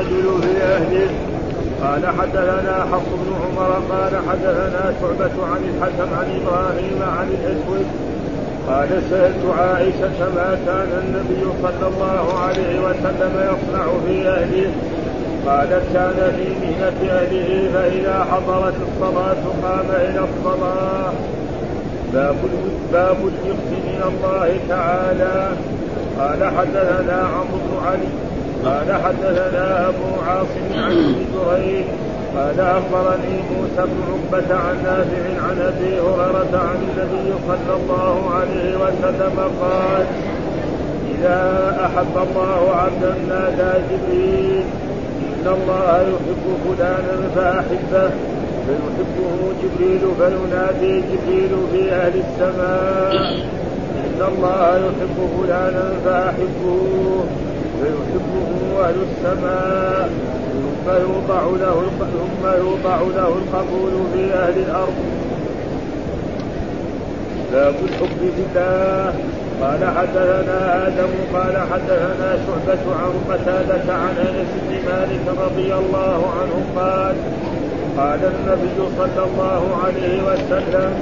الرجل في أهله. قال حدثنا حفص بن عمر قال حدثنا شعبة عن الحكم عن إبراهيم عن الأسود. قال سألت عائشة ما كان النبي صلى الله عليه وسلم يصنع في أهله. قالت كان في مهنة أهله فإذا حضرت الصلاة قام إلى الصلاة. باب باب الجبت من الله تعالى. قال حدثنا عمرو بن علي. قال حدثنا أبو عاصم عن ابن جريج قال أخبرني موسى بن عقبة عن نافع عن أبي هريرة عن النبي صلى الله عليه وسلم قال إذا أحب الله عبدا نادى جبريل إن الله يحب فلانا فأحبه فيحبه جبريل فينادي جبريل في أهل السماء إن الله يحب فلانا فأحبه. فيحبه أهل السماء ثم يوضع له ثم يوضع له القبول في أهل الأرض. باب الحب بالله قال حدثنا آدم قال حدثنا شعبة عن قتادة عن أنس بن مالك رضي الله عنه قال قال النبي صلى الله عليه وسلم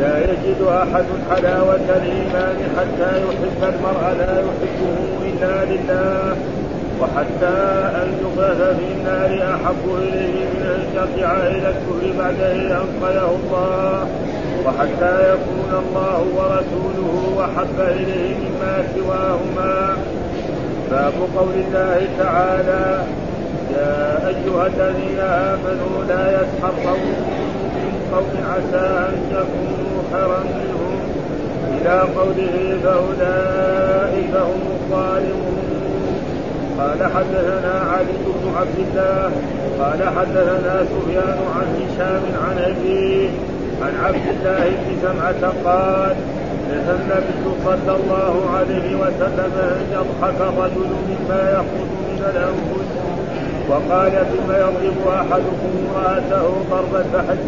لا يجد أحد حلاوة الإيمان حتى يحب المرء لا يحبه إلا لله وحتى أن يقذف في النار أحب إليه من أن يرجع إلى الكفر بعد أن أنقذه الله وحتى يكون الله ورسوله وحب إليه مما سواهما. باب قول الله تعالى يا أيها الذين آمنوا لا يسحر قوم من قوم عسى أن يكونوا خيرا منهم إلى قوله فأولئك هم الظالمون. قال حدثنا علي بن عبد الله قال حدثنا سفيان عن هشام عن أبيه عن عبد الله بن سمعة قال نهى النبي صلى الله عليه وسلم أن يضحك الرجل مما يخرج من الأنفس وقال ثم يضرب أحدكم امراته ضرب الفحل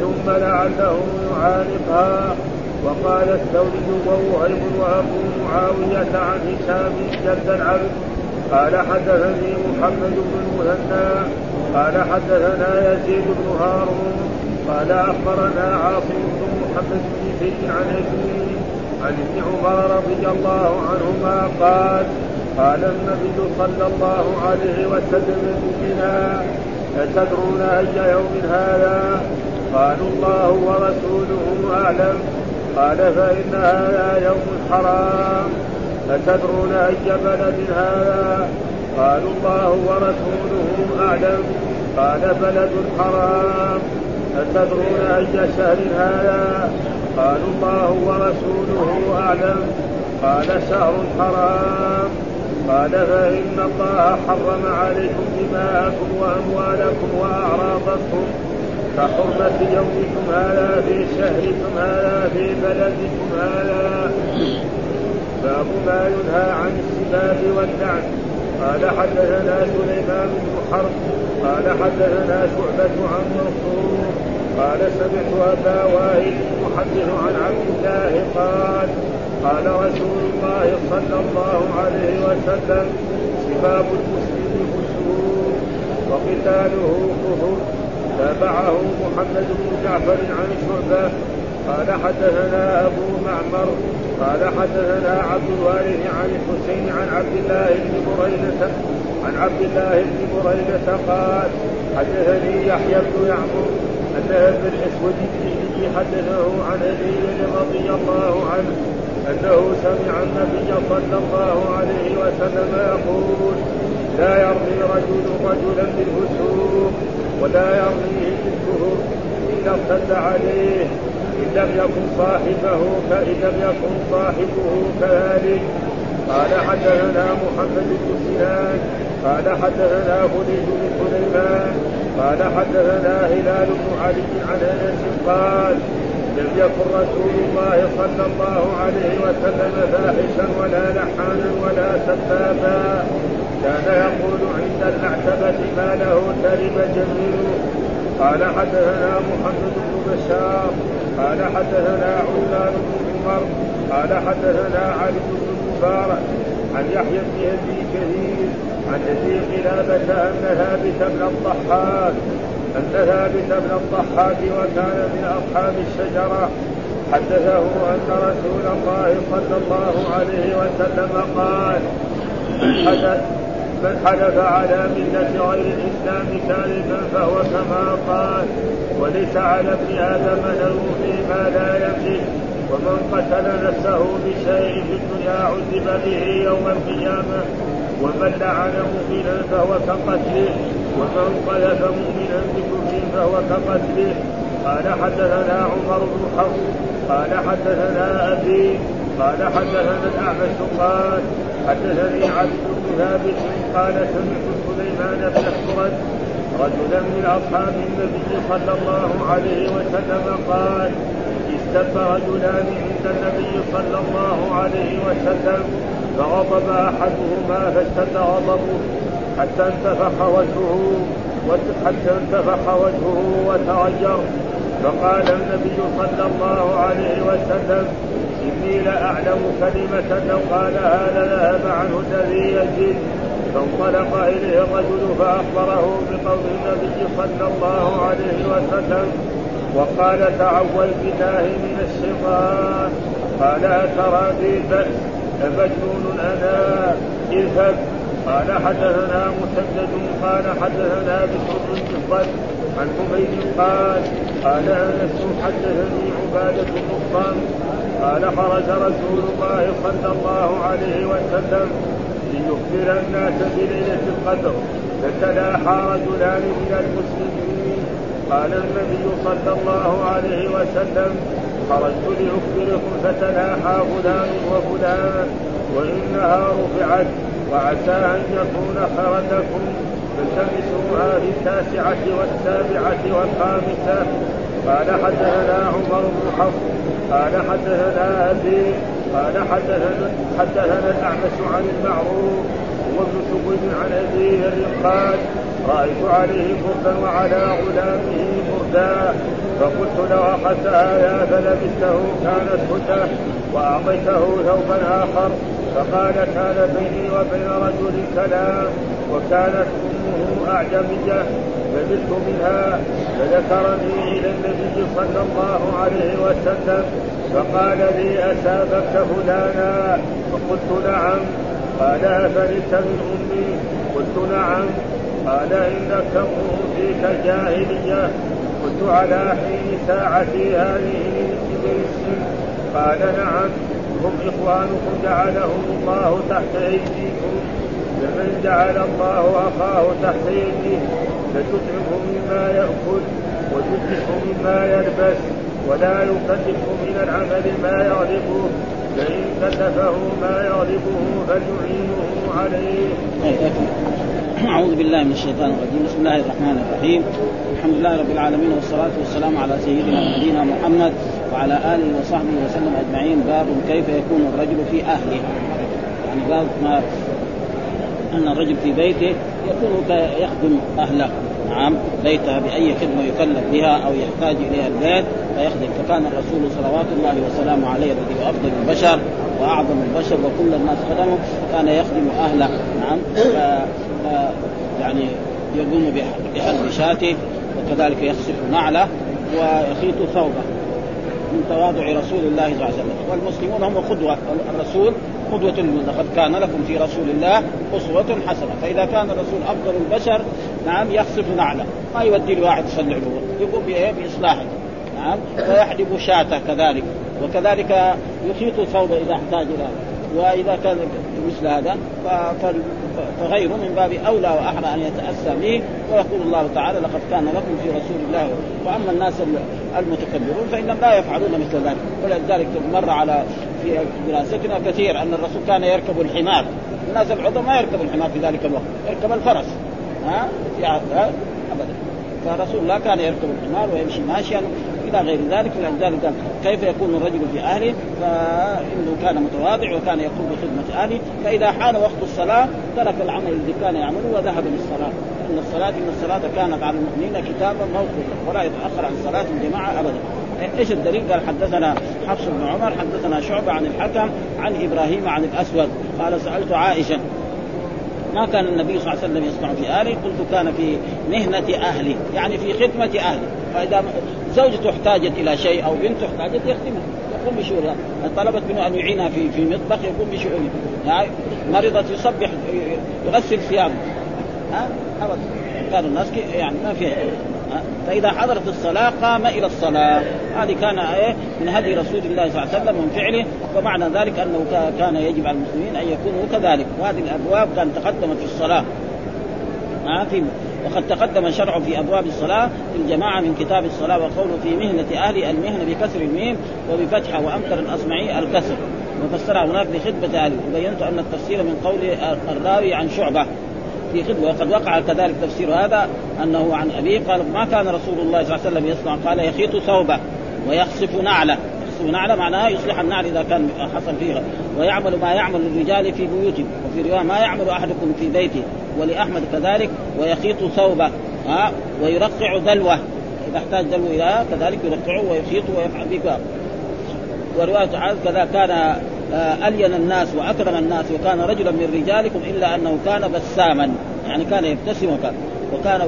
ثم لعله يعانقها وقال الثوري ووهيب وأبو معاوية عن هشام جد العبد قال حدثني محمد بن المثنى. قال حدثنا يزيد بن هارون. قال أخبرنا عاصم بن محمد بن زيد عن ابي عن ابن عمر رضي الله عنهما قال قال النبي صلى الله عليه وسلم بنا أتدرون أي يوم هذا؟ قالوا الله ورسوله أعلم. قال فإن هذا يوم حرام أتدرون أي بلد هذا؟ قالوا الله ورسوله أعلم. قال بلد حرام أتدرون أي شهر هذا؟ قالوا الله ورسوله أعلم. قال شهر حرام. قال فإن الله حرم عليكم دماءكم وأموالكم وأعراضكم. كحرمة يومكم هذا في شهركم هذا في بلدكم هذا. باب ما ينهى عن السباب واللعن. قال حدثنا سليمان بن حرب. قال حدثنا شعبة عن منصور. قال سمعت أبا وائل يحدث عن عبد الله قال قال رسول الله صلى الله عليه وسلم سباب المسلم فسوق وقتاله كفر تابعه محمد بن جعفر عن شعبة. قال حدثنا أبو معمر. قال حدثنا عبد الوارث عن الحسين عن عبد الله بن بريدة. عن عبد الله بن بريدة قال حدثني يحيى بن يعمر أن ابن الأسود بن حدثه عن ابي رضي الله عنه أنه سمع النبي صلى الله عليه وسلم يقول لا يرمي رجل رجلا بالفسوق ولا يرميه بالكفر إن ارتد عليه. إن لم يكن صاحبه فإن لم يكن صاحبه كذلك. قال حدثنا محمد بن سنان قال حدثنا خليل بن سليمان قال حدثنا هلال بن علي عن أنس قال لم يكن رسول الله صلى الله عليه وسلم فاحشا ولا لحانا ولا سبابا كان يقول عند المعتبة ما له ترب جميل. قال حدثنا محمد بن بشار قال حدثنا عثمان بن عمر قال حدثنا علي بن المبارك عن يحيى بن أبي كثير عن أبي قلابه ان ثابت بن الضحاك ان ثابت بن الضحاك وكان من أصحاب الشجرة. حدثه أن رسول الله صلى الله عليه وسلم قال من حلف على ملة غير الإسلام كاذبا فهو كما قال وليس على ابن آدم له فيما لا يملك ومن قتل نفسه بشيء في الدنيا عذب به يوم القيامة ومن لعن مؤمنا فهو كقتله ومن قذف مؤمنا بكفر فهو كقتله. قال حدثنا عمر بن حفص قال حدثنا أبي قال حدثنا الأعمش. قال حدثني عبد بن ثابت قال سمعت سليمان بن حرد رجلا من أصحاب النبي صلى الله عليه وسلم قال استب رجلان عند النبي صلى الله عليه وسلم فغضب أحدهما فاشتد غضبه حتى انتفخ وجهه حتى انتفخ وجهه وتغير فقال النبي صلى الله عليه وسلم إني لأعلم كلمة لو قالها لذهب عنه الذي يجد فانطلق إليه الرجل فأخبره بقول النبي صلى الله عليه وسلم. وقال تعوذ بالله من الشيطان. قال أترى بي بأس؟ لمجنون أنا؟ إذهب. قال حدثنا مسدد. قال حدثنا بشر بن عن حميد قال قال أنس حدثني عبادة بن قال خرج رسول الله صلى الله عليه وسلم ليخبر الناس بليلة القدر. فتلاحى رجلان من المسلمين. قال النبي صلى الله عليه وسلم خرجت لأخبركم فتلاحى فلان وفلان وإنها رفعت وعسى أن يكون خرجكم. فالتمسوها في التاسعة والسابعة والخامسة. قال حدثنا عمر بن حفص قال حدثنا أبي قال حدثنا حدثنا الأعمش عن المعروف وابن سبيل عن أبي قال رأيت عليه بردا وعلى غلامه بردا فقلت لو أخذت هذا فلبسته كانت هدى وأعطيته ثوبا آخر فقال كان بيني وبين رجل كلام وكانت أمه أعجمية. لبثت منها فذكرني إلى النبي صلى الله عليه وسلم فقال لي أسابك فلانا؟ فقلت نعم. قال أفلست من أمي؟ قلت نعم. قال إنك امرؤ فيك جاهلية. قلت على حين ساعتي هذه من كبر السن قال نعم. هم إخوانكم جعلهم الله تحت أيديكم. فمن جعل الله أخاه تحت يده فتطعمه مما يأكل وتتبعه مما يلبس ولا يكلفه من العمل ما يغلبه فإن كلفه ما يغلبه فليعينه عليه. أعوذ بالله من الشيطان الرجيم. بسم الله الرحمن الرحيم. الحمد لله رب العالمين والصلاة والسلام على سيدنا ونبينا محمد وعلى آله وصحبه وسلم أجمعين. باب كيف يكون الرجل في أهله. يعني باب ما أن الرجل في بيته يكون يخدم أهله. نعم بيته بأي خدمة يكلف بها أو يحتاج إليها البيت فيخدم. فكان الرسول صلوات الله وسلامه عليه الذي هو أفضل البشر وأعظم البشر وكل الناس خدمه كان يخدم أهله. نعم ف... يعني يقوم بحلب شاته وكذلك يخسف نعله ويخيط ثوبه من تواضع رسول الله صلى الله عليه وسلم. والمسلمون هم قدوة الرسول قدوة لقد كان لكم في رسول الله أسوة حسنة. فإذا كان الرسول أفضل البشر نعم يخسف نعلة. ما يودي لواحد يصلي له يقوم بإصلاحه. نعم ويحلب شاته كذلك. وكذلك يخيط الثوب إذا احتاج إلى وإذا كان مثل هذا فغيره من باب أولى وأحرى أن يتأسى به ويقول الله تعالى لقد كان لكم في رسول الله وأما الناس المتكبرون فانهم لا يفعلون مثل ذلك. ولذلك مر على في دراستنا كثير أن الرسول كان يركب الحمار. الناس العظماء ما يركبوا الحمار في ذلك الوقت يركب الفرس. ها؟ ابدا. فرسول الله كان يركب الحمار ويمشي ماشيا إلى غير ذلك. ولذلك قال كيف يكون الرجل في أهله؟ فإنه كان متواضع وكان يقوم بخدمة أهله. فإذا حان وقت الصلاة ترك العمل الذي كان يعمله وذهب للصلاة. إن الصلاة إن الصلاة كانت على المؤمنين كتابا موقوتا ولا يتأخر عن صلاة الجماعة ابدا. إيش الدليل؟ قال حدثنا حفص بن عمر حدثنا شعبة عن الحكم عن إبراهيم عن الأسود. قال سألت عائشة ما كان النبي صلى الله عليه وسلم يصنع في اهله قلت كان في مهنة أهله يعني في خدمة أهله. فإذا زوجته احتاجت إلى شيء أو بنته احتاجت يخدمها يقوم بشؤونها طلبت منه أن يعينها في في مطبخ يقوم بشؤونه يعني مرضت يصبح يغسل ثيابه. ها؟ ابدا كانوا الناس يعني ما فيها فإذا حضرت الصلاة قام إلى الصلاة. هذه كان إيه من هدي رسول الله صلى الله عليه وسلم ومن فعله ومعنى ذلك أنه كان يجب على المسلمين أن يكونوا كذلك. وهذه الأبواب كانت تقدمت في الصلاة. في وقد تقدم شرع في أبواب الصلاة في الجماعة من كتاب الصلاة وقوله في مهنة أهل المهنة بكسر الميم وبفتحه وأنكر الأصمعي الكسر. وفسرها هناك بخدمة اهله وبينت أن التفسير من قول الراوي عن شعبة. في خدمه وقد وقع كذلك تفسير هذا أنه عن ابيه قال ما كان رسول الله صلى الله عليه وسلم يصنع قال يخيط ثوبه ويخصف نعله. يخصف نعله معناها يصلح النعل إذا كان حصل فيها. ويعمل ما يعمل الرجال في بيوتهم وفي رواية ما يعمل أحدكم في بيته. ولأحمد كذلك ويخيط ثوبه ها ويرقع دلوه إذا احتاج دلو إلى كذلك يرقعه ويخيط ويفعل به ورواية كذا كان ألين الناس وأكرم الناس وكان رجلا من رجالكم إلا أنه كان بساما يعني كان يبتسم وكان وكان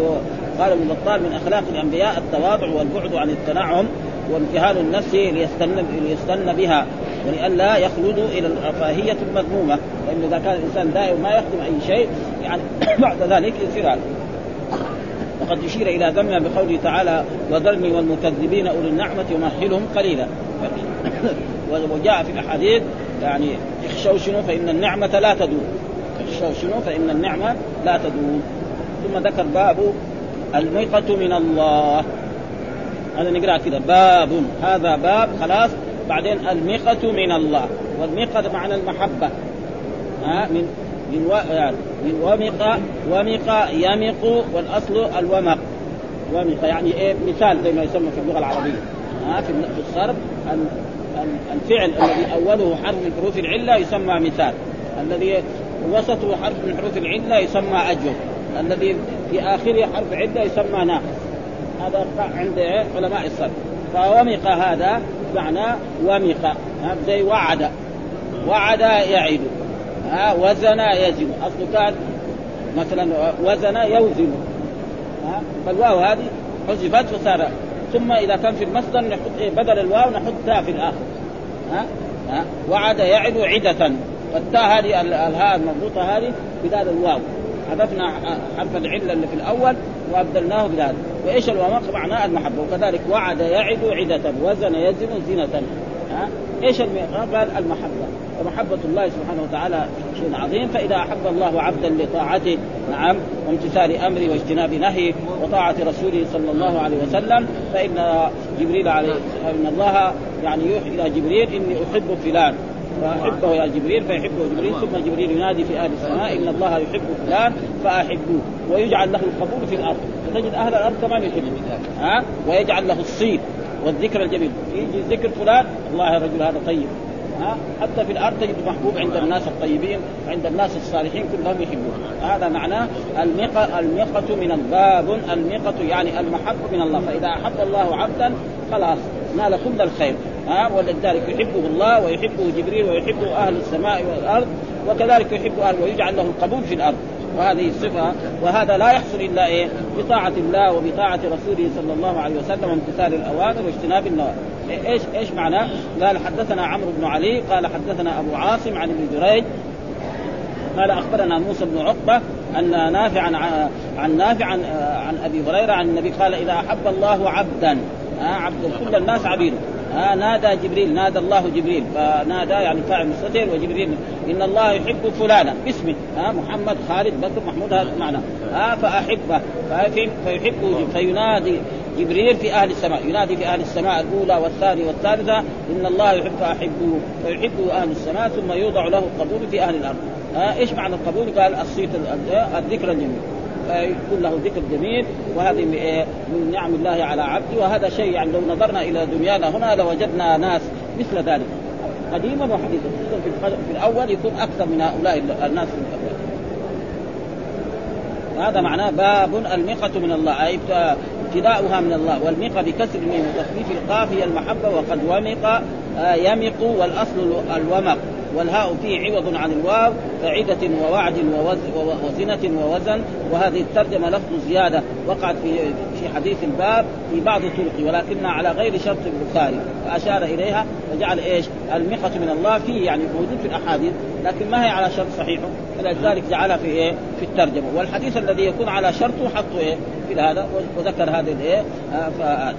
قال ابن بطال من أخلاق الأنبياء التواضع والبعد عن التنعم وامتهان النفس ليستن ليستن بها ولئلا يخلدوا إلى الرفاهية المذمومة. لأنه إذا كان الإنسان دائما ما يخدم أي شيء يعني بعد ذلك يصير وقد يشير إلى ذمها بقوله تعالى وذرني والمكذبين أولي النعمة ومهلهم قليلا. وجاء في الأحاديث يعني اخشوا شنو فإن النعمة لا تدوم. اخشوا شنو فإن النعمة لا تدوم. ثم ذكر باب الميقة من الله. هذا نقرأ كذا باب. هذا باب خلاص. بعدين الميقة من الله. والميقة معنى المحبة. ها؟ من من و... يعني من ومق ومق يمق والأصل الومق. ومق يعني إيه؟ مثال زي ما يسمى في اللغة العربية. ها؟ في الصرف الفعل الذي أوله حرف من حروف العلة يسمى مثال. الذي وسطه حرف من حروف العلة يسمى أجر. الذي في آخره حرف علة يسمى ناقص. هذا عند علماء الصرف فومق هذا معنى ومق. زي وعد. وعد يعد. ها وزن يزن. اصله كان مثلا وزن يوزن. ها فالواو هذه حذفت فصار ثم إذا كان في المصدر نحط إيه بدل الواو نحط تاء في الآخر. ها؟ ها؟ وعد يعد عدة. فالتاء هذه الهاء المضبوطة هذه بدال الواو. حذفنا حرف العله اللي في الأول وأبدلناه بهذا وإيش الومق معناه المحبة. وكذلك وعد يعد عدة. وزن يزن زنة ها؟ إيش قال المحبة. ومحبة الله سبحانه وتعالى شيء عظيم فإذا أحب الله عبدا لطاعته نعم وامتثال أمره واجتناب نهيه وطاعة رسوله صلى الله عليه وسلم فإن جبريل عليه إن الله يعني يوحي إلى جبريل إني أحب فلان. فأحبه يا جبريل فيحبه جبريل ثم جبريل ينادي في أهل السماء إن الله يحب فلان فأحبوه. ويجعل له القبول في الأرض. فتجد أهل الأرض كمان يحبون. ها؟ ويجعل له الصيت والذكر الجميل. يجي ذكر فلان الله الرجل هذا طيب. ها حتى في الأرض تجد محبوب عند الناس الطيبين عند الناس الصالحين كلهم يحبون هذا معناه المقة المقة من الباب المقة يعني المحبة من الله. فإذا أحب الله عبدا خلاص نال كل الخير. ها ولذلك يحبه الله ويحبه جبريل ويحبه أهل السماء والأرض وكذلك يحب أهل ويجعل له القبول في الأرض. وهذه الصفة وهذا لا يحصل إلا إيه؟ بطاعة الله وبطاعة رسوله صلى الله عليه وسلم وامتثال الأوامر واجتناب النواهي. إيش إيش معناه؟ قال حدثنا عمرو بن علي قال حدثنا أبو عاصم عن ابن جريج قال أخبرنا موسى بن عقبة أن نافعا عن نافع عن, عن أبي هريرة عن النبي قال إذا أحب الله عبدا عبد كل الناس عبيده آه نادى جبريل نادى الله جبريل. فنادى يعني فاعل مستتر وجبريل. إن الله يحب فلانا. باسمه. آه محمد خالد بكر محمود هذا معنى آه فأحبه. فيحبه فينادي جبريل في أهل السماء. ينادي في أهل السماء الأولى والثانية والثالثة. إن الله يحب فاحبه فيحبه أهل السماء ثم يوضع له القبول في أهل الأرض. آه إيش معنى القبول؟ قال الصيت الذكر الجميل. فيكون له ذكر جميل وهذه من نعم الله على عبده. وهذا شيء يعني لو نظرنا إلى دنيانا هنا لوجدنا ناس مثل ذلك. قديما وحديثا في الأول يكون أكثر من هؤلاء الناس في الأول. هذا معناه باب المقة من الله أي ابتداؤها من الله. والمقة بكسر الميم وتخفيف القاف هي المحبة وقد ومق آه يمق والأصل الومق. والهاء فيه عوض عن الواو كعدة ووعد وزنة ووزن. وهذه الترجمة لفظ زيادة وقعت في في حديث الباب في بعض طرقه ولكنها على غير شرط البخاري. فأشار إليها وجعل إيش؟ المقة من الله فيه يعني موجود في الأحاديث لكن ما هي على شرط صحيحه فلذلك جعلها في إيه؟ في الترجمة. والحديث الذي يكون على شرطه حطه إيه؟ في هذا وذكر هذا الإيه؟ آه.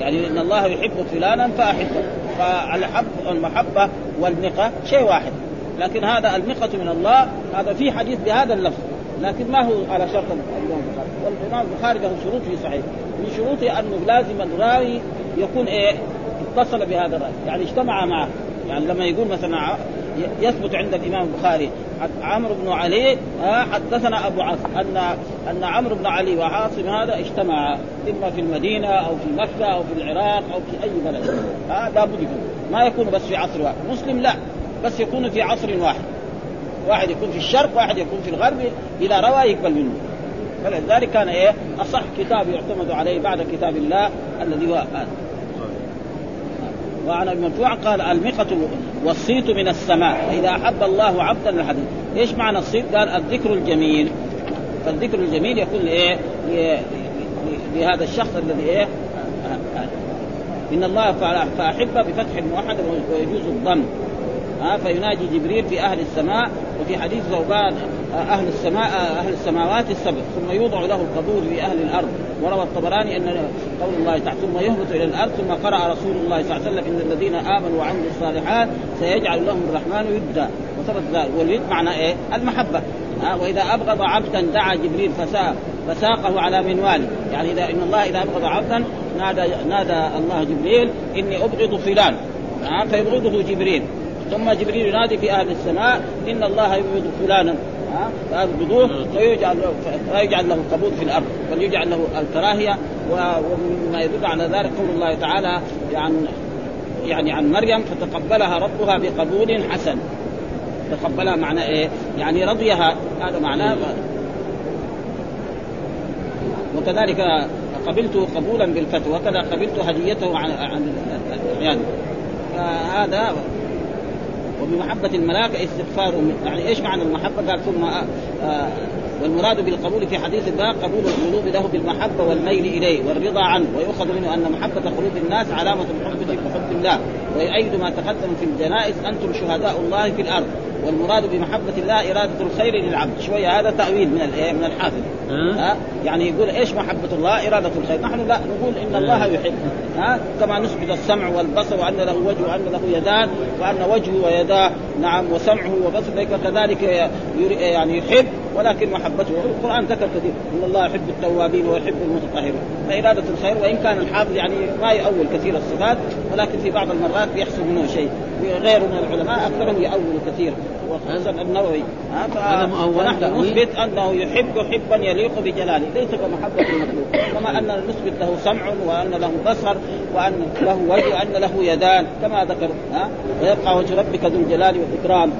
يعني إن الله يحب فلانا فأحبه. فالحب المحبه والنقه شيء واحد. لكن هذا النقه من الله هذا في حديث بهذا اللفظ. لكن ما هو على شرط الإمام البخاري؟ والإمام البخاري له شروط في صحيح. من شروطه أنه لازم الراوي يكون إيه؟ اتصل بهذا الراوي. يعني اجتمع معه. يعني لما يقول مثلا يثبت عند الإمام البخاري عمرو بن علي حدثنا أبو عاصم ان أن عمرو بن علي وعاصم هذا اجتمعا إما في المدينة أو في مكة أو في العراق أو في أي بلد. ها لابد يكون. ما يكون بس في عصر واحد. مسلم لا بس يكون في عصر واحد. واحد يكون في الشرق واحد يكون في الغرب اذا روى يقبل منه. فلذلك كان إيه؟ أصح كتاب يعتمد عليه بعد كتاب الله الذي هو آه. وعن ابي مرفوع قال المقة والصيت من السماء إذا أحب الله عبدا الحديث إيش معنى الصيت؟ قال الذكر الجميل فالذكر الجميل يكون لإيه؟ لهذا الشخص الذي إيه؟ إن الله فأحب بفتح الموحد ويجوز الضم ها فيناجي جبريل في أهل السماء وفي حديث ثوبان أهل السماء أهل السماوات السبع ثم يوضع له القبول في أهل الأرض. وروى الطبراني أن قول الله تعالى ثم يهبط إلى الأرض ثم قرأ رسول الله صلى الله عليه وسلم إن الذين آمنوا وعملوا الصالحات سيجعل لهم الرحمن يدا وثبت ذلك. واليد معنى إيه؟ المحبة. وإذا أبغض عبدا دعا جبريل فساق. فساقه على منواله يعني إذا إن الله إذا أبغض عبدا نادى نادى الله جبريل إني أبغض فلان. فيبغضه جبريل. ثم جبريل ينادي في أهل السماء إن الله يبغض فلانا. فيبغضوه فيجعل فيجعل له القبول في الأرض بل يجعل له الكراهية ومما يدل على ذلك قول الله تعالى يعني يعني عن مريم فتقبلها ربها بقبول حسن. تقبلها معنى إيه؟ يعني رضيها. هذا معناه وكذلك قبلت قبولا بالفتوى وكذا قبلت هديته عن عن يعني. فهذا وبمحبة الملائكة استغفار يعني إيش معنى المحبة؟ قال ثم آه آه والمراد بالقبول في حديث الباب قبول القلوب له بالمحبة والميل إليه والرضا عنه ويؤخذ منه أن محبة قلوب الناس علامة الحب بحب الله ويؤيد ما تقدم في الجنائز أنتم شهداء الله في الأرض والمراد بمحبة الله إرادة الخير للعبد شوية هذا تأويل من من الحافظ ها؟ يعني يقول إيش محبة الله؟ إرادة الخير. نحن لا نقول إن الله يحب. ها؟ كما نثبت السمع والبصر وأن له وجه وأن له يدان وأن وجهه ويداه. نعم وسمعه وبصره. كذلك يعني يحب. ولكن محبته القرآن ذكر كثير. إن الله يحب التوابين ويحب المتطهرين. فإرادة الخير وإن كان الحافظ يعني ما يؤول كثير الصفات ولكن في بعض المرات بيحصل منه شيء. وغيره من العلماء أكثرهم يؤول كثير. وخصوصا النووي. ونحن نثبت أنه يحب حبا يليق بجلاله. ليس كمحبة المخلوق كما أن نثبت له سمع وأن له بصر وأن له وجه وأن له يدان كما ذكر ها ويبقى وجه ربك ذو الجلال والإكرام.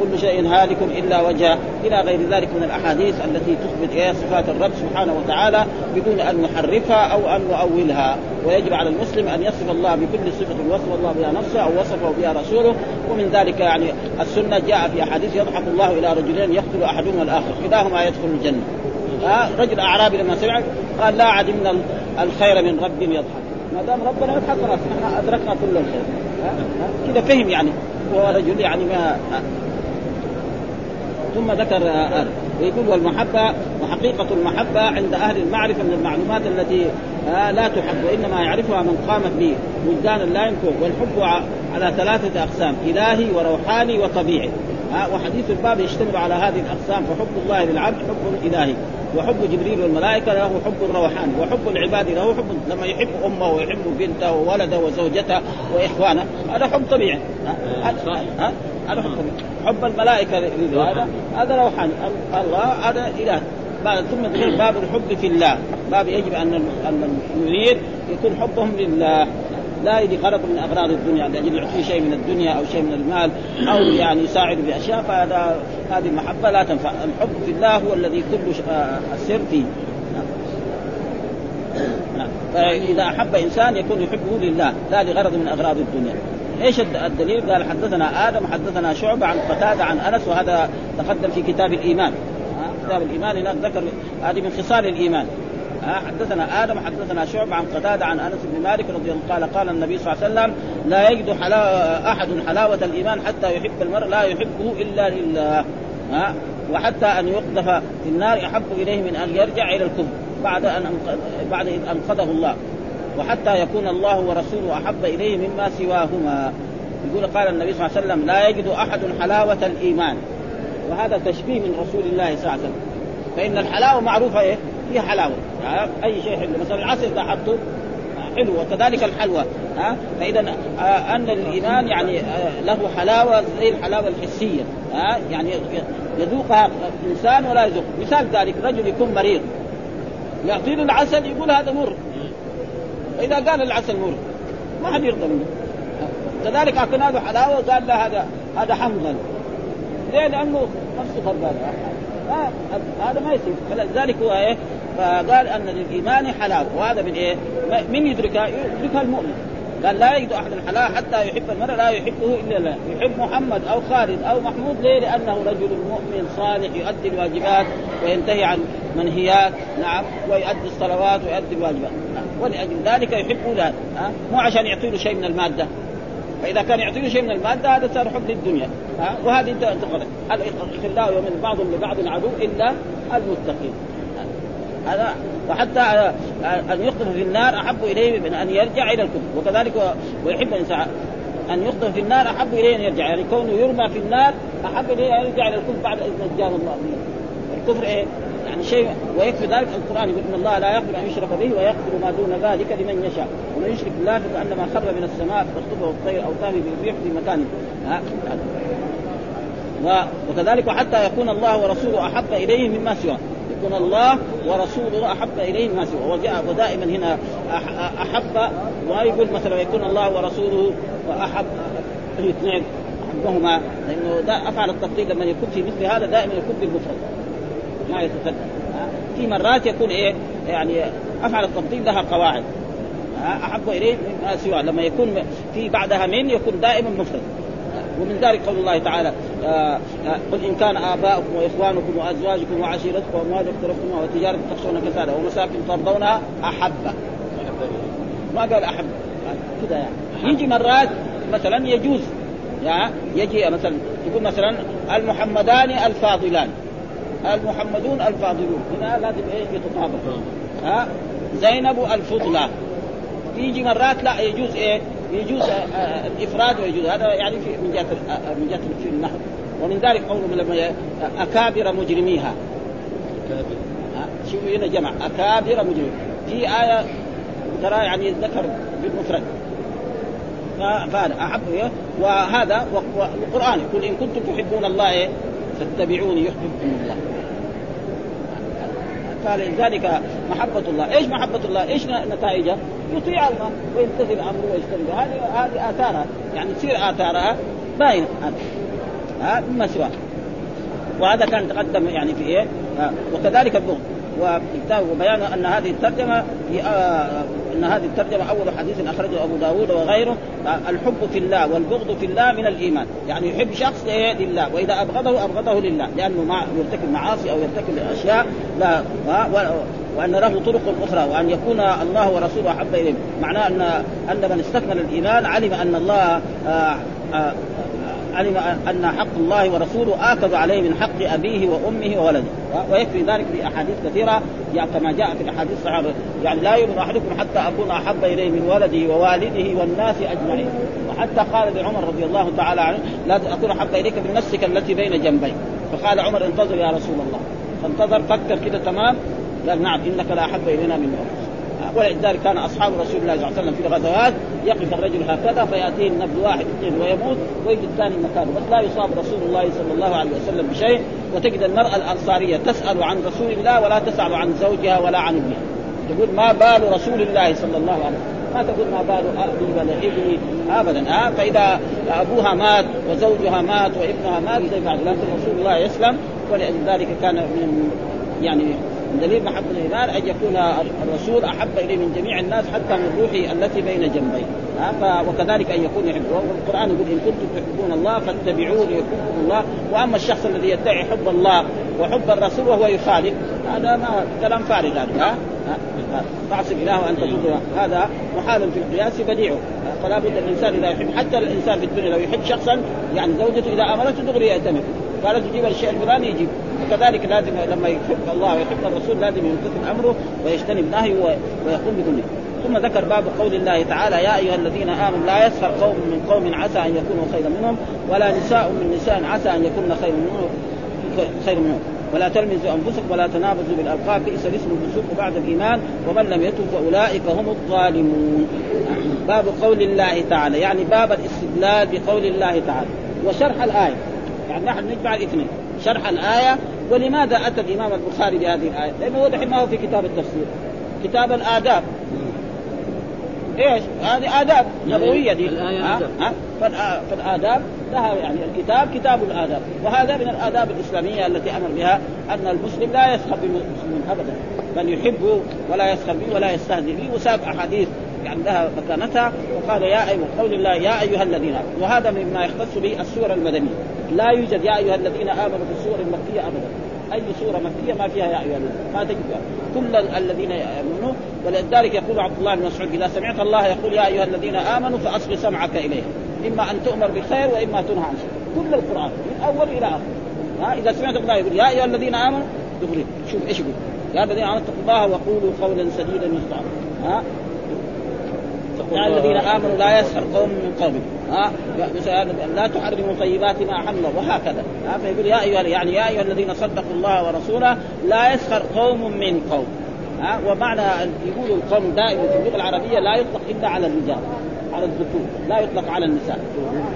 كل شيء هالك إلا وجهه إلى غير ذلك من الأحاديث التي تثبت إيه صفات الرب سبحانه وتعالى بدون أن نحرفها أو أن نؤولها. ويجب على المسلم أن يصف الله بكل صفة وصف الله بها نفسه أو وصفه بها رسوله. ومن ذلك يعني السنة جاء في أحاديث يضحك الله إلى رجلين يقتل احدهما الآخر كلاهما يدخل الجنة. رجل أعرابي لما سمع قال لا عدمنا الخير من رب يضحك. ما دام ربنا يضحك خلاص أدركنا كل الخير. كذا فهم يعني. هو رجل يعني ما ثم ذكر آه ويقول والمحبة وحقيقة المحبة عند أهل المعرفة من المعلومات التي آه لا تحب وإنما يعرفها من قامت به وجدانا لا يمكن والحب على ثلاثة أقسام إلهي وروحاني وطبيعي. آه وحديث الباب يشتمل على هذه الأقسام فحب الله للعبد حب إلهي وحب جبريل والملائكة له حب روحاني وحب العباد له حب لما يحب أمه ويحب بنته وولده وزوجته وإخوانه هذا حب طبيعي. ها هذا حب طبيعي. حب الملائكة هذا هذا روحاني الله هذا إله. بعد ثم دخل باب الحب في الله. باب يجب أن المؤمنين يكون حبهم لله. لا يجي غرض من أغراض الدنيا لاجل يعطيه شيء من الدنيا أو شيء من المال أو يعني يساعده باشياء فهذا هذه المحبه لا تنفع، الحب في الله هو الذي كل السر فيه. فإذا أحب إنسان يكون يحبه لله لا لغرض من أغراض الدنيا. إيش الدليل؟ قال حدثنا آدم حدثنا شعبة عن قتادة عن أنس وهذا تقدم في كتاب الإيمان. كتاب الإيمان هناك ذكر هذه من خصال الإيمان. حدثنا آدم حدثنا شعبة عن قتادة عن أنس بن مالك رضي الله قال قال النبي صلى الله عليه وسلم لا يجد حلاوة أحد حلاوة الإيمان حتى يحب المرء لا يحبه إلا لله. ها وحتى أن يقذف في النار أحب إليه من أن يرجع إلى الكفر بعد أن بعد ان أنقذه الله. وحتى يكون الله ورسوله أحب إليه مما سواهما. يقول قال النبي صلى الله عليه وسلم لا يجد أحد حلاوة الإيمان. وهذا تشبيه من رسول الله صلى الله عليه وسلم. فإن الحلاوة معروفة إيه؟ هي حلاوة يعني أي شيء حلو مثلا العسل إذا حلو وكذلك الحلوى ها؟ فاذا آه أن الايمان يعني آه له حلاوة زي الحلاوة الحسية ها؟ يعني يذوقها الانسان ولا يذوق. مثال ذلك رجل يكون مريض يعطي له العسل يقول هذا مر. فاذا قال العسل مر ما حد يرضى منه. كذلك اعطينا له حلاوة وقال له هذا هذا حمضا. ليه؟ لأنه نفسه خربان. هذا ما يصير. فلذلك هو إيه؟ فقال أن للايمان حلاوه وهذا من إيه؟ من يدركها؟ يدركها المؤمن. قال لا يجد أحد الحلال حتى يحب المرء لا يحبه إلا الله، يحب محمد أو خالد أو محمود ليه؟ لأنه رجل مؤمن صالح يؤدي الواجبات وينتهي عن منهيات. نعم. ويؤدي الصلوات ويؤدي الواجبات. ولأجل ذلك يحب له مو عشان يعطي له شيء من المادة. فإذا كان يعطي له شيء من المادة هذا صار حب للدنيا. ها؟ وهذه تغلط الاخلاء يوم بعض لبعض عدو إلا المتقين. هذا وحتى أن يقذف في النار أحب إليه من أن يرجع إلى الكفر. وكذلك ويحب الانسان أن يقذف في النار أحب إليه أن يرجع. يعني كونه يرمى في النار أحب إليه أن يرجع إلى الكفر بعد اذ نجاه الله. الكفر إيه؟ يعني شيء ويكفي ذلك القرآن يقول إن الله لا يغفر أن يشرك به ويغفر ما دون ذلك لمن يشاء. ومن يشرك بالله فكانما خر من السماء تخطفه الطير أو تهوي بالريح في مكان. وكذلك وحتى يكون الله ورسوله أحب اليه مما سواه. يكون الله ورسوله أحب اليه مما سواه. وجاء ودائما هنا أحب ويقول مثلا يكون الله ورسوله واحب الاثنين أحبهما. لأنه أفعل التفضيل لما يكون في مثل هذا دائما يكون بالمفرد ما يتكلم في مرات يكون إيه؟ يعني أفعل التفضيل لها قواعد. أحب إليه مما سواه لما يكون في بعدها من يكون دائما مفرد. ومن ذلك قول الله تعالى آه آه قل إن كان آباؤكم وإخوانكم وأزواجكم وعشيرتكم واموال اقترفتموها وتجارة تخشون كسادها ومساكن ترضونها أحب. ما قال أحب. كذا يعني. يجي مرات مثلا يجوز. يعني يجي مثلا يقول مثلا المحمدان الفاضلان. المحمدون الفاضلون. هنا لازم إيه؟ يتطابق ها؟ زينب الفضلى يجي مرات لا يجوز إيه؟ يجوز الافراد ويجوز. هذا يعني في من جهة من جهة في النحو ومن ذلك قولهم لما أكابر مجرميها. اكابر شوفوا هنا جمع؟ أكابر مجرمين في آية ترى يعني ذكر بالمفرد. فهذا أحب إيه؟ وهذا والقران يقول إن كنتم تحبون الله إيه؟ فاتبعوني يحببكم الله. فلذلك محبة الله، إيش محبة الله؟ إيش نتائجها؟ يطيع الله ويمتثل أمره ويجتنب. هذه هذه آثارها. يعني تصير آثارها باينه ها؟ مما سواه وهذا كان تقدم يعني في إيه؟ وكذلك البغض. وبيان أن هذه الترجمة آه إن هذه الترجمة أول حديث أخرجه أبو داود وغيره الحب في الله والبغض في الله من الإيمان. يعني يحب شخص لله وإذا أبغضه أبغضه لله. لأنه مع يرتكب معاصي أو يرتكب أشياء لا وأن له طرق أخرى وأن يكون الله ورسوله أحب إليه. معناه ان أن من استكمل الإيمان علم أن الله آه آه علم أن حق الله ورسوله اكد عليه من حق أبيه وأمه وولده. ويكفي ذلك في أحاديث كثيرة يعني كما جاء في الأحاديث الصحابه يعني لا يؤمن أحدكم حتى أكون أحب إليه من ولده ووالده والناس أجمعين. وحتى قال لعمر رضي الله تعالى عنه لا أكون أحب إليك من نفسك التي بين جنبيك. فقال عمر انتظر يا رسول الله. فانتظر فكر كده تمام؟ قال نعم إنك لا أحب إلينا من نفسك ولذلك كان أصحاب رسول الله صلى الله عليه وسلم في الغزوات يقف الرجل هكذا فياتيه النبل واحد اثنين ويموت ويجد الثاني مكانه بس لا يصاب رسول الله صلى الله عليه وسلم بشيء. وتجد المرأة الأنصارية تسأل عن رسول الله ولا تسأل عن زوجها ولا عن ابنها. تقول ما بال رسول الله صلى الله عليه وسلم؟ ما تقول ما بال أبي ولا ابني؟ ابدا. ها فإذا أبوها مات وزوجها مات وابنها مات زي بعد لكن رسول الله يسلم ولذلك كان من يعني دليل محبة الإيمان أن يكون الرسول أحب إليه من جميع الناس حتى من روحه التي بين جنبيه. وكذلك أن يكون يحب والقرآن يقول إن كنتم تحبون الله فاتبعوني يحبكم الله. وأما الشخص الذي يدعي حب الله وحب الرسول وهو يخالف هذا ما كلام فارغ هذا ها؟ تعصب اله ان تضر هذا محال في القياس بديع فلا بد الإنسان إذا يحب حتى الإنسان في الدنيا لو يحب شخصا يعني زوجته إذا أمرته دغري يأتمر قالت تجيب الشيء الفلاني يجيب. وكذلك لازم لما يحب الله ويحب الرسول لازم يمتثل أمره ويجتنب نهيه ويقوم بكله ثم ذكر باب قول الله تعالى يا أيها الذين آمنوا لا يسخر قوم من قوم عسى أن يكونوا خيرا منهم ولا نساء من نساء عسى أن يكون خيرا منهم خير منهم. ولا تلمزوا أنفسكم ولا تنابزوا بالألقاب بئس الاسم الفسوق بعد الإيمان ومن لم يتب فأولئك هم الظالمون. باب قول الله تعالى يعني باب الاستدلال بقول الله تعالى. وشرح الآية. يعني نحن نجمع الاثنين. شرح الآية ولماذا أتى الإمام البخاري بهذه الآية؟ لأنه هو دحين ما هو في كتاب التفسير كتاب الآداب إيش؟ هذه آداب نبوية دي ها؟ ها؟ فالآداب لها يعني الكتاب كتاب الآداب وهذا من الآداب الإسلامية التي أمر بها أن المسلم لا يسخر بمسلم أبدا بل يحبه ولا يسخر به ولا يستهزئ به وساق أحاديث يعني لها مكانتها وقال يا أيها قول الله يا أيها الذين وهذا مما يختص به السورة المدنية. لا يوجد يا أيها الذين آمنوا في السور المكية أبدا. أي سورة مكية ما فيها يا أيها ما تجد. كل الذين يؤمنون ولذلك يقول عبد الله بن مسعود إذا سمعت الله يقول يا أيها الذين آمنوا فاصغ سمعك إليه. إما أن تؤمر بالخير وإما تنهى عن شيء كل القرآن من أول إلى آخر. ها إذا سمعت الله يقول يا أيها الذين آمنوا دغري شوف إيش يقول. يا الذين آمنوا اتقوا الله وقولوا قولا سديدا يصدع ها يا الذين آمنوا لا يسخر قوم من قوم ها؟ لا تحرموا طيبات ما حل وهكذا. ها؟ فيقول يا أيها يعني يا أيها الذين صدقوا الله ورسوله لا يسخر قوم من قوم. ها؟ ومعنى يقولوا القوم دائما في اللغة العربية لا يطلق إلا على الرجال. على الذكور لا يطلق على النساء.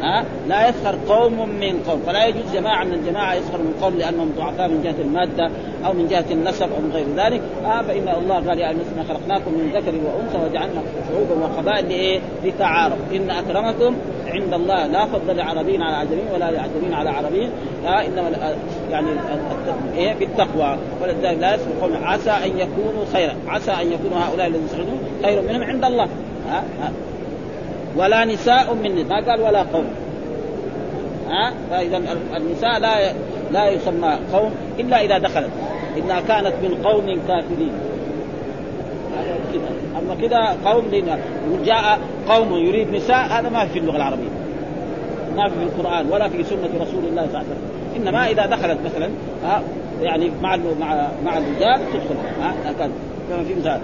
ها؟ لا يسخر قوم من قوم فلا يجوز جماعة من الجماعه يسخر من قوم لأنهم ضعفاء من جهة المادة أو من جهة النسب أو من غير ذلك. آه فإن الله قال يا أيها خلقناكم من ذكر وأنثى وجعلنا شعوبا وقبائل لإيه؟ لتعارف. إن أكرمكم عند الله لا فضل لعربي على عجمي ولا لعجمي على عربي آه إنما يعني إيه؟ بالتقوى. ولذلك لا يسبق قوم. عسى أن يكونوا خيرا. عسى أن يكونوا هؤلاء الذين يسخرون خير منهم عند الله. ها؟ آه ولا نساء من ما قال ولا قوم. ها؟ فإذا النساء لا لا يسمى قوم إلا إذا دخلت. إنها كانت من قوم كافرين. أما كذا قوم جاء قوم يريد نساء هذا ما في اللغة العربية. ما في القرآن ولا في سنة رسول الله صلى الله عليه وسلم. إنما إذا دخلت مثلا ها؟ يعني مع مع مع الرجال تدخل ها؟ كما في مثال.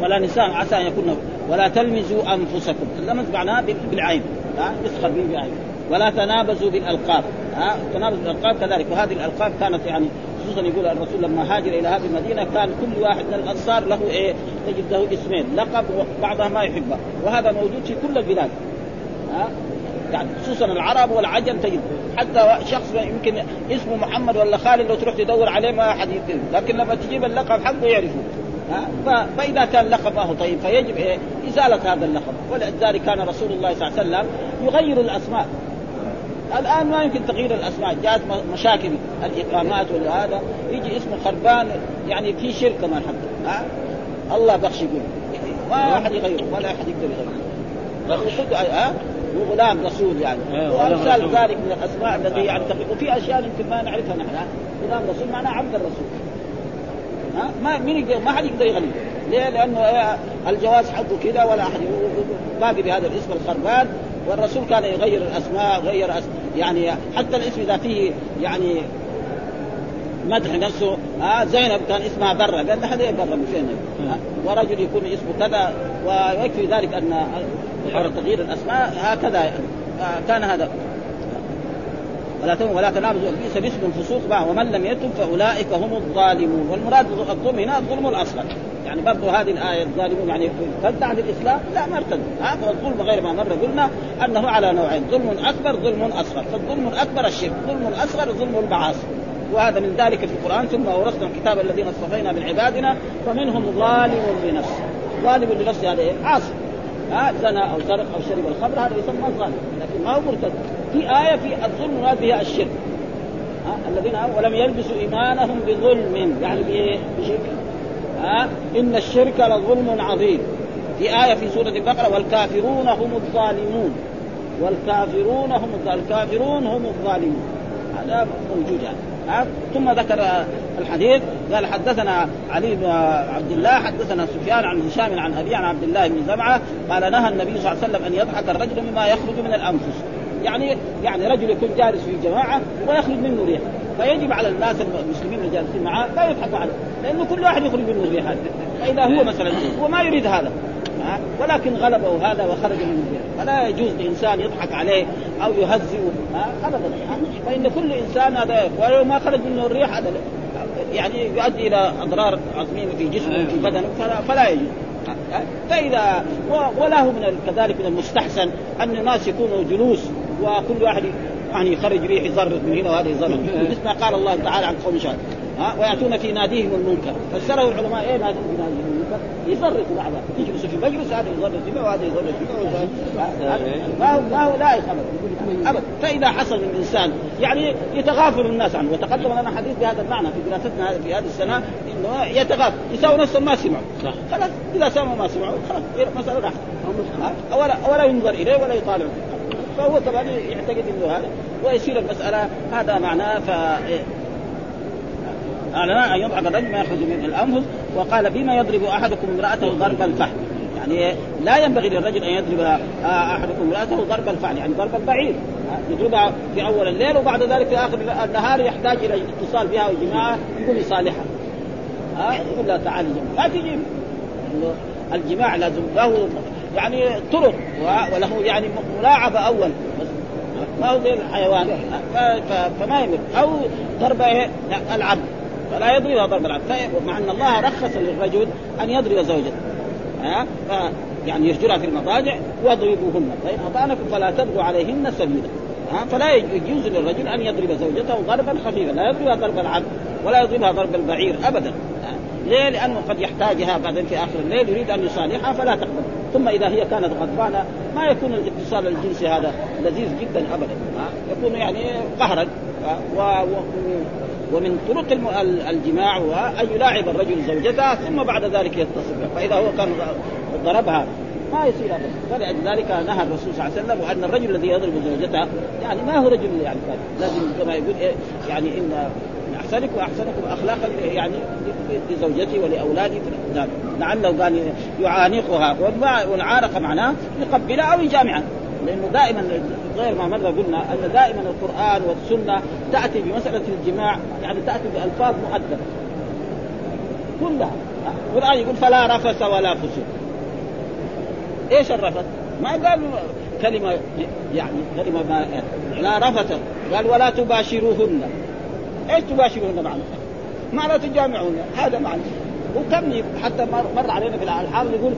ولا نساء عسى أن يكون ولا تلمزوا أنفسكم. اللمز معناه بالعين ها؟ يسخر به بالعين. ولا تنابزوا بالألقاب ها؟ تنابز بالألقاب كذلك. وهذه الألقاب كانت يعني خصوصا يقول الرسول لما هاجر إلى هذه المدينة كان كل واحد من الأنصار له إيه؟ تجد له اسمين لقب وبعضها ما يحبه. وهذا موجود في كل البلاد ها؟ يعني خصوصا العرب والعجم تجد. حتى شخص يمكن اسمه محمد ولا خالد لو تروح تدور عليه ما أحد لكن لما تجيب اللقب حقه يعرفه. فإذا كان لقبه طيب فيجب إيه؟ إزالة هذا اللقب. ولذلك كان رسول الله صلى الله عليه وسلم يغير الأسماء. الآن ما يمكن تغيير الأسماء. جاءت مشاكل الإقامات وهذا يجي اسمه خربان يعني في شرك كمان حتى ها؟ الله بخش يقول. ما أحد يغيره ولا أحد يقدر يغيره. ها؟ وغلام رسول يعني. وأمثال ذلك من الأسماء الذي يعني وفي أشياء يمكن ما نعرفها نحن. غلام رسول معناه عبد الرسول. ما مين ما حد يقدر يغني ليه؟ لأنه الجواز حقه كذا ولا احد باقي بهذا الاسم الخربان. والرسول كان يغير الأسماء غير أسماء يعني حتى الاسم إذا فيه يعني مدح نفسه آه زينب كان اسمها برة. قال لها ليه برة مش آه ورجل يكون اسمه كذا. ويكفي ذلك ان تغيير الأسماء هكذا يعني. آه كان هذا. ولا تم ولا تنابزوا بئس باسم الفسوق معه. ومن لم يتب فأولئك هم الظالمون. والمراد الظلم هنا الظلم الأصغر. يعني برضو هذه الآية الظالمون يعني ارتد عن الإسلام؟ لا ما ارتد هذا الظلم غير ما مر. قلنا أنه على نوعين. ظلم أكبر ظلم أصغر. فالظلم الأكبر الشرك ظلم الأصغر ظلم المعاصي. وهذا من ذلك في القرآن. ثم أورثنا الكتاب الذين اصطفينا من عبادنا فمنهم ظالم لنفسه. ظالم لنفسه هذا إيه؟ عاصي. ها زنى أو سرق أو شرب الخمر هذا يسمى ظالم لكن ما هو مرتد. في آية في الظلم المراد بها الشرك. الذين ولم يلبسوا إيمانهم بظلم. يعني بشرك. ها؟ إن الشرك لظلم عظيم. في آية في سورة البقرة والكافرون هم الظالمون. والكافرون هم الكافرون هم الظالمون. هذا موجود يعني. ثم ذكر الحديث قال حدثنا علي بن عبد الله حدثنا سفيان عن هشام عن ابي عن عبد الله بن زمعه قال نهى النبي صلى الله عليه وسلم أن يضحك الرجل مما يخرج من الأنفس. يعني يعني رجل يكون جالس في جماعة ويخرج منه ريح. فيجب على الناس المسلمين اللي جالسين معه لا يضحكوا عليه لأنه كل واحد يخرج منه الريح فإذا هو مثلا هو ما يريد هذا ولكن غلبه هذا وخرج من البيت فلا يجوز لإنسان يضحك عليه أو يهزئه ابدا. فإن كل إنسان هذا ولو ما خرج منه الريح هذا يعني يؤدي إلى أضرار عظيمة في جسمه في بدنه فلا, فلا يجوز. فاذا وله من كذلك من المستحسن أن الناس يكونوا جلوس وكل واحد يعني يخرج ريح يزرد من هنا وهذا يزرد مثل ما قال الله تعالى عن قوم شاد. ها؟ ويأتون في ناديهم المنكر. فسره العلماء إيه ناديهم في ناديهم المنكر؟ يفرقوا بعض يجلسوا في مجلس هذا يزرد فيه وهذا يزرد فيه ما هو ما هو لائق ابدا ابدا فإذا حصل للانسان يعني يتغافل الناس عنه. وتقدم لنا حديث بهذا المعنى في دراستنا في هذه السنة إنه يتغافل. يساوي نفسهم ما سمعوا خلاص. إذا سمعوا ما سمعوا خلاص. مسألة راحت. ولا ولا ينظر إليه ولا يطالع فهو طبعا يعتقد إنه هذا ويصير المسألة هذا معناه ف أعلن أن يضحك الرجل ما يخرج من الأنفس وقال بما يضرب أحدكم امرأته ضرب الفحم. يعني لا ينبغي للرجل أن يضرب أحدكم امرأته ضرب الفعل يعني ضرب البعير. يضربها في أول الليل وبعد ذلك في آخر النهار يحتاج إلى اتصال بها وجماعة يقول يصالحها ها يقول لها تعالي لا تجيب الجماع لازم له يعني طرق وله يعني ملاعبة أول. ما هو زي الحيوان. فما يمر أو ضرب العبد فلا يضربها ضرب العبد مع أن الله رخص للرجل أن يضرب زوجته. ها؟ يعني يهجرها في المضاجع واضربوهن فإن أطعنكم فلا تبغوا عليهن سبيلا. ها؟ فلا يجوز للرجل أن يضرب زوجته ضربا خفيفا. لا يضربها ضرب العبد ولا يضربها ضرب البعير أبدا. ليه؟ لأنه قد يحتاجها بعدين في آخر الليل يريد أن يصالحها فلا تقبل، ثم إذا هي كانت غضبانة ما يكون الاتصال الجنسي هذا لذيذ جدا ابدا، يكون يعني قهرا و... ومن طرق الجماع هو أن يلاعب الرجل زوجته ثم بعد ذلك يتصل فإذا هو كان ضربها ما يصير ابدا فلذلك نهى الرسول صلى الله عليه وسلم وان الرجل الذي يضرب زوجته يعني ما هو رجل يعني لازم كما يقول إيه يعني إن احسنك واحسنكم اخلاقا يعني لزوجتي ولأولادي. لعله قال يعانقها والعانق معناه يقبلها أو يجامعها. لأنه دائما غير ما مره قلنا أن دائما القرآن والسنة تأتي بمسألة الجماع يعني تأتي بألفاظ مؤدبة. كلها. القرآن يقول فلا رفث ولا فسوق. إيش الرفث؟ ما قال كلمة يعني كلمة ما لا رفث. قال ولا تباشروهن. إيش تباشروهن معنى؟ معنى تجامعهن هذا معنى وكم حتى مر علينا في الحال يقول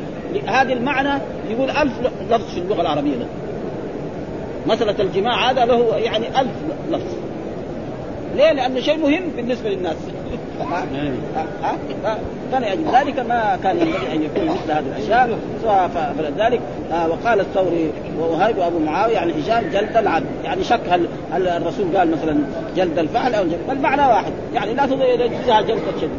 هذه المعنى يقول ألف لفظ في اللغة العربية له مسألة الجماع هذا له يعني ألف لفظ ليه؟ لأنه شيء مهم بالنسبة للناس فلأجل ذلك ما كان ينبغي أن يكون مثل هذه الأشياء. فلذلك آه، وقال الثوري ووهيب وأبو معاوية يعني هشام جلد العبد يعني شك هل, الرسول قال مثلا جلد الفعل أو جلد المعنى واحد. يعني لا تجزها جلد الشد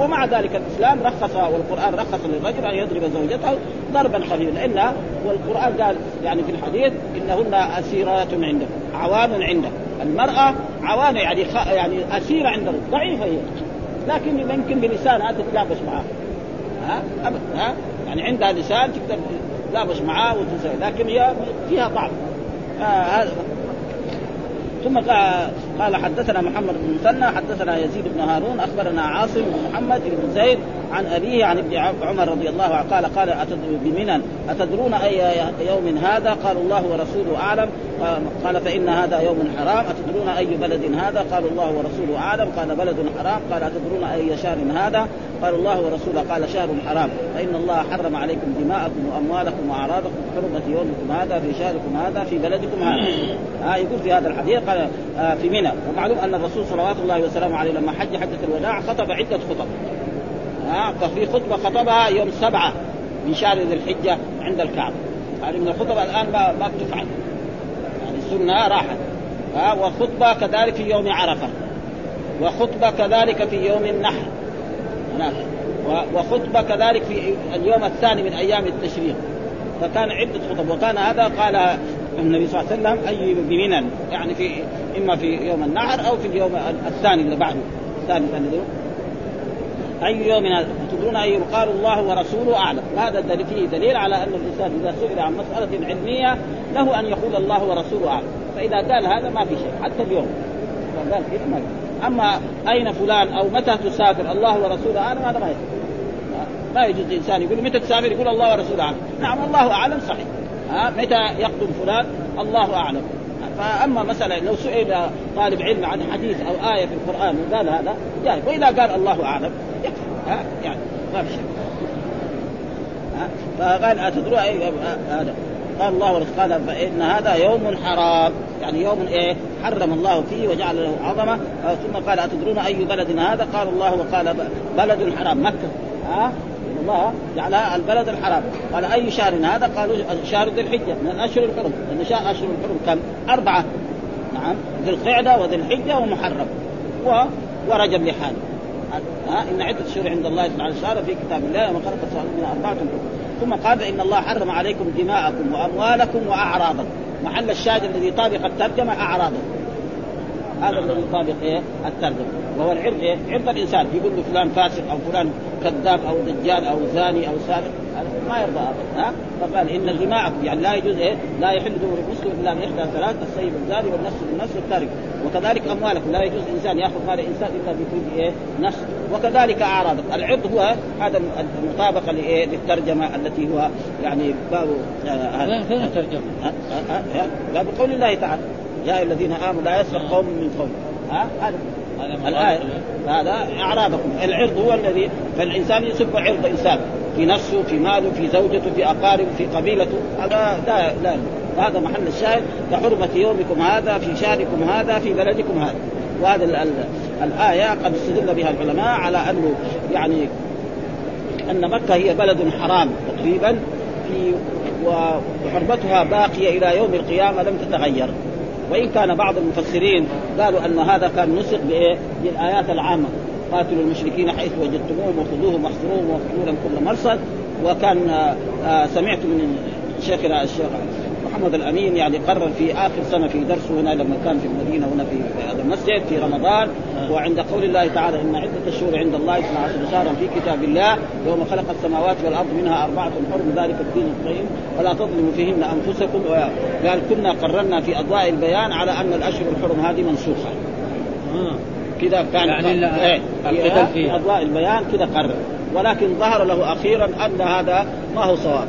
ومع ذلك الإسلام رخص والقرآن رخص للرجل أن يضرب زوجته ضربا خفيفا. لأن والقرآن قال يعني في الحديث إنهن أسيرات عنده عوان عنده المرأة عوان يعني خ... يعني أسيرة عنده ضعيفة هي. لكن يمكن بلسانها تتلابس معها ها؟ ابدا ها؟ يعني عندها لسان تقدر تتلابس معاه وتسوي لكن هي فيها ضعف. آه ثم قال حدثنا محمد بن مثنى حدثنا يزيد بن هارون أخبرنا عاصم بن محمد بن زيد عن أبيه عن ابن عمر رضي الله عنه قال قال بمنى أتدرون أي يوم هذا؟ قالوا الله ورسوله أعلم. قال فإن هذا يوم حرام. أتدرون أي بلد هذا؟ قالوا الله ورسوله أعلم. قال بلد حرام. قال أتدرون أي شهر هذا؟ قال الله ورسوله قال شهر حرام. فإن الله حرم عليكم دماءكم وأموالكم وأعراضكم حرمه يومكم هذا في شهركم هذا في بلدكم هذا. آه يقول في هذا الحديث قال آه في منى. ومعلوم أن الرسول صلوات الله وسلامه عليه لما حج حجة الوداع خطب عدة خطب. آه ففي خطبة خطبها يوم سبعة من شهر ذي الحجة عند الكعبة. هذه من الخطب الآن ما ما تفعل يعني السنة راحت. آه وخطبة كذلك في يوم عرفة. وخطبة كذلك في يوم النحر. هناك. وخطبة كذلك في اليوم الثاني من أيام التشريق. فكان عدة خطب. وكان هذا قال النبي صلى الله عليه وسلم أي بمنن. يعني في إما في يوم النحر أو في اليوم الثاني اللي بعده. الثاني أي يوم تدرون أي قال الله ورسوله أعلم. وهذا فيه دليل على أن الإنسان إذا سئل عن مسألة علمية له أن يقول الله ورسوله أعلم. فإذا قال هذا ما في شيء حتى اليوم. قال كذا ما أما أين فلان أو متى تسافر الله ورسوله أعلم هذا ما يصير ما يجوز الإنسان يقول متى تسافر يقول الله ورسوله أعلم. نعم الله أعلم صحيح. ها متى يقدم فلان الله أعلم. فأما مثلا لو سئل طالب علم عن حديث أو آية في القرآن وقال هذا يعني وإذا قال الله أعلم يكفي. ها؟ يعني ما في شيء فقال أتدرون هذا؟ قال الله قال فإن هذا يوم حرام. يعني يوم إيه؟ حرم الله فيه وجعل له عظمة. ثم قال أتدرون أي بلد هذا؟ قال الله وقال بلد حرام. مكة. ها؟ الله جعلها البلد الحرام. قال أي شهر هذا؟ قالوا شهر ذي الحجة. من الاشهر الحرم. لأن شهر أشهر الحرم كم؟ أربعة. نعم. ذي القعدة وذي الحجة ومحرم. و... ورجب لحاله. ها؟ إن عدة الشهور عند الله سبحانه وتعالى في كتاب الله وما خلق السماوات من أربعة. ثم قال ان الله حرم عليكم دماءكم وأموالكم وأعراضكم. محل الشاهد الذي طابق الترجمة أعراضكم. هذا الذي يطابق إيه؟ الترجمة. وهو العرض إيه؟ عرض الإنسان. يقول له فلان فاسق أو فلان كذاب أو دجال أو زاني أو سارق ما يرضى ها؟ فقال إن دماءكم يعني لا يجوز إيه؟ لا يحل دور المسلم إلا من احدى ثلاث السيد الزاني والنفس بالنفس والتارك. وكذلك اموالكم لا يجوز انسان يأخذ مال انسان إلا بكل إيه؟ نفس وكذلك أعراضك. العرض هو هذا المطابقة لإيه؟ للترجمة التي هو يعني باب آه هذا فين الترجمة؟ لا بقول الله تعالى يا الذين آمنوا لا يسرق قوم من قوم. ها؟ هذا. الآية هذا أعراضكم العرض هو الذي فالإنسان يسب عرض إنسان. في نفسه في ماله في زوجته في أقاربه في قبيلته. هذا لا لا هذا محل الشاهد. كحرمة يومكم هذا في شهركم هذا في بلدكم هذا. وهذا ال ال الآية قد استدل بها العلماء على أنه يعني أن مكة هي بلد حرام تقريبا. في وحرمتها باقية إلى يوم القيامة لم تتغير. وإن كان بعض المفسرين قالوا أن هذا كان نسق بإيه؟ بالآيات العامة قاتلوا المشركين حيث وجدتموهم وخذوهم واحصروهم واقتلوا لهم كل مرصد وكان آه سمعت من شيخنا الشيخ محمد الأمين يعني قرر في آخر سنة في درسه هنا لما كان في المدينة هنا في هذا المسجد في رمضان. وعند قول الله تعالى إن عدة الشهور عند الله 12 شهرا في كتاب الله يوم خلق السماوات والأرض منها أربعة حرم ذلك الدين القيم. فلا تظلموا فيهن أنفسكم. قال كنا قررنا في أضواء البيان على أن الأشهر الحرم هذه منسوخة. كذا كان يعني إيه في, في أضواء البيان كذا قرر. ولكن ظهر له أخيرا أن هذا ما هو صواب.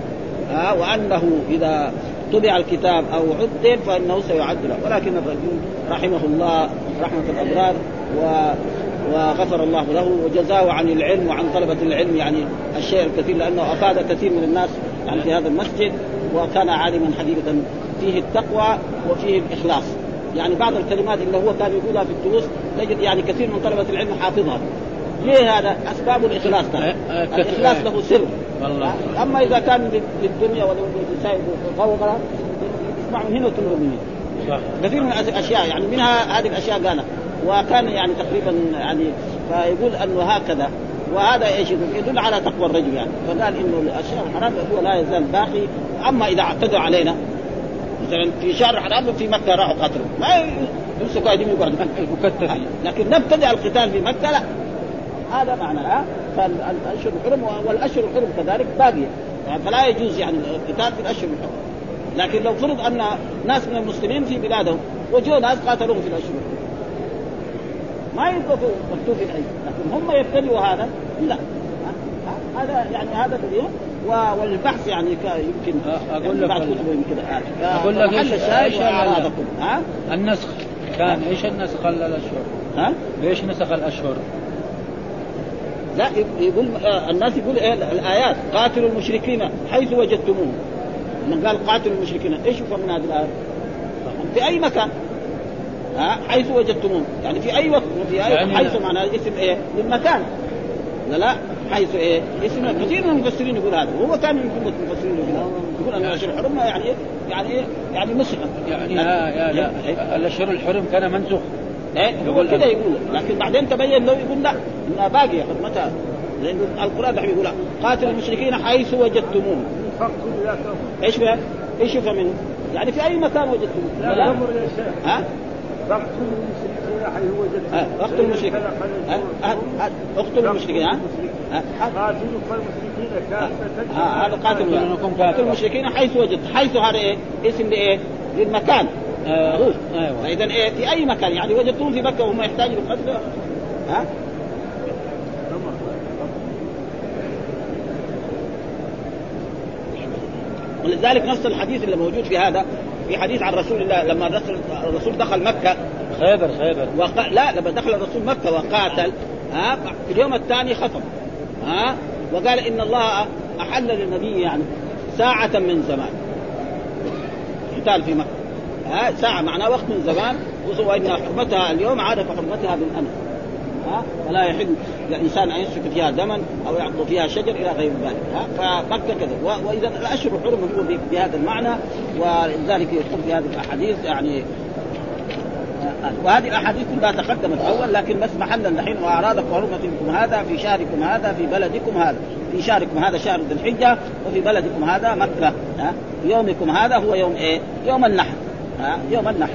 ها وأنه إذا طبع الكتاب أو عدل فإنه سيعدل ولكن الرجل رحمه الله رحمة الأبرار و وغفر الله له وجزاه عن العلم وعن طلبة العلم يعني الشيء الكثير لأنه أفاد كثير من الناس يعني في هذا المسجد وكان عالما حقيقة فيه التقوى وفيه الإخلاص. يعني بعض الكلمات اللي هو كان يقولها في الدروس تجد يعني كثير من طلبة العلم حافظها. ليه هذا؟ أسباب الإخلاص ترى الإخلاص له سر. والله. أما إذا كان للدنيا ولا للإنسان غوغرة يسمع من هنا وتنظر من هنا كثير من الأشياء يعني منها هذه الأشياء قالها. وكان يعني تقريبا يعني فيقول أنه هكذا. وهذا إيش يدل على تقوى الرجل يعني. فقال إنه الأشياء الحرام هو لا يزال باقي. أما إذا اعتدوا علينا مثلا في شهر الحرام في مكة راحوا قتلوا. ما يمسكوا قاعدين يقعدوا. لكن نبتدع القتال في مكة لا. هذا معناه فالاشهر الحرم والأشهر الحرم كذلك باقية. يعني فلا يجوز يعني القتال في الأشهر الحرم. لكن لو فرض أن ناس من المسلمين في بلادهم وجوا ناس قاتلوهم في الأشهر الحرم. ما يوقفوا مكتوب العلم لكن هم يبتدئوا هذا؟ لا. هذا يعني هذا الذي والبحث يعني يمكن أقول لك يمكن أقول لك إيش إيش النسخ. كان إيش النسخ الأشهر؟ ها؟ ليش نسخ الأشهر؟ لا يقول الناس يقول إيه الآيات قاتلوا المشركين حيث وجدتموهم. من قال قاتلوا المشركين إيش يفهم من هذه الآية؟ في أي مكان؟ ها؟ حيث وجدتموه يعني في أي وقت في أي يعني حيث معناه اسم إيه؟ للمكان لا لا حيث إيه؟ اسم كثير من المفسرين يقول هذا. وهو كان من جمله المفسرين يقول يقول أن الأشهر الحرم يعني إيه؟ يعني إيه؟ يعني مسلم يعني لا يا لا. الأشهر الحرم كان منسوخ. إيه؟ هو كذا يقول. لكن بعدين تبين له يقول لا. إنها باقية حرمتها لأن القرآن دحين يقول قاتل المشركين حيث وجدتموهم إيش فيها؟ إيش يفهم منه؟ يعني في أي مكان وجدتموهم لا لا. يا شيخ. ها؟ فاقتلوا المشركين حيث وجدتموهم اقتلوا المشركين. اقتلوا المشركين ها؟ قاتلوا المشركين كافة هذا قاتل. قاتل المشركين حيث وجدت. حيث هذا إيه؟ اسم لإيه؟ للمكان. أيوه. فإذا إيه في أي مكان يعني وجدتهم في مكة وهم يحتاجوا للقتل ها؟ ولذلك نص الحديث اللي موجود في هذا في حديث عن رسول الله لما الرسول الرسول دخل مكة. خيبر خيبر. وق... لا لما دخل الرسول مكة وقاتل ها؟ في اليوم الثاني خطب ها؟ وقال إن الله أحل للنبي يعني ساعة من زمان. قتال في مكة. ها ساعة معناه وقت من زمان وإن حرمتها اليوم عاد كحرمتها بالأمس. ها فلا يحل للانسان أن يسفك فيها دما أو يعض فيها شجر إلى غير ذلك. ها فمكه كذا وإذا الأشهر الحرم هو بهذا المعنى ولذلك يدخل في هذه الأحاديث يعني وهذه الأحاديث كلها تقدمت أول لكن بس محلا الحين واعراض حرمتكم هذا في شهركم هذا في بلدكم هذا. في شهركم هذا شهر ذي الحجة وفي بلدكم هذا مكة. ها يومكم هذا هو يوم إيه؟ يوم النحر. ها يوم النحر.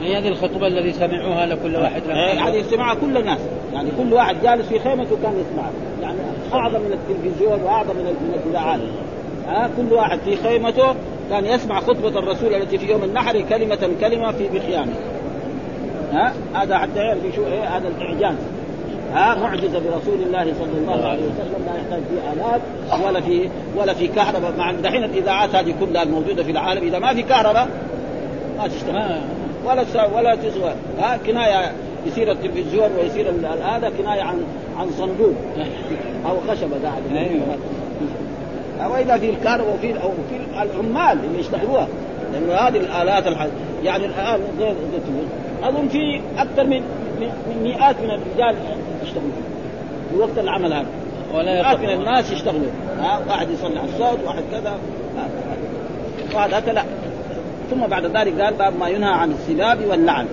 هي هذه الخطبة الذي سمعوها لكل واحد هذه يسمعها كل الناس. يعني كل واحد جالس في خيمته كان يسمعها. يعني أعظم من التلفزيون وأعظم من من الاذاعات ها كل واحد في خيمته كان يسمع خطبة الرسول التي في يوم النحر كلمة كلمة في بخيانه ها هذا حتى يعرف شو إيه هذا الإعجاز. ها معجزة برسول الله صلى الله عليه وسلم لا يحتاج في آلات ولا في ولا في كهرباء. مع دحين الإذاعات هذه كلها الموجودة في العالم إذا ما في كهرباء ما تشتغل. ولا ولا تسوى ها كناية يصير التلفزيون ويصير هذا كناية عن عن صندوق. أو خشبة قاعد أيوه. وإذا في الكهرباء وفي أو في العمال اللي يشتغلوها. لأنه هذه الآلات الحج... يعني الآن أظن في أكثر من من مئات من الرجال يشتغلون. في وقت العمل هذا. ولا مئات من الناس يشتغلون. ها؟ واحد يصنع الصوت واحد كذا. وهذا لا. ثم بعد ذلك قال باب ما ينهى عن السباب واللعن.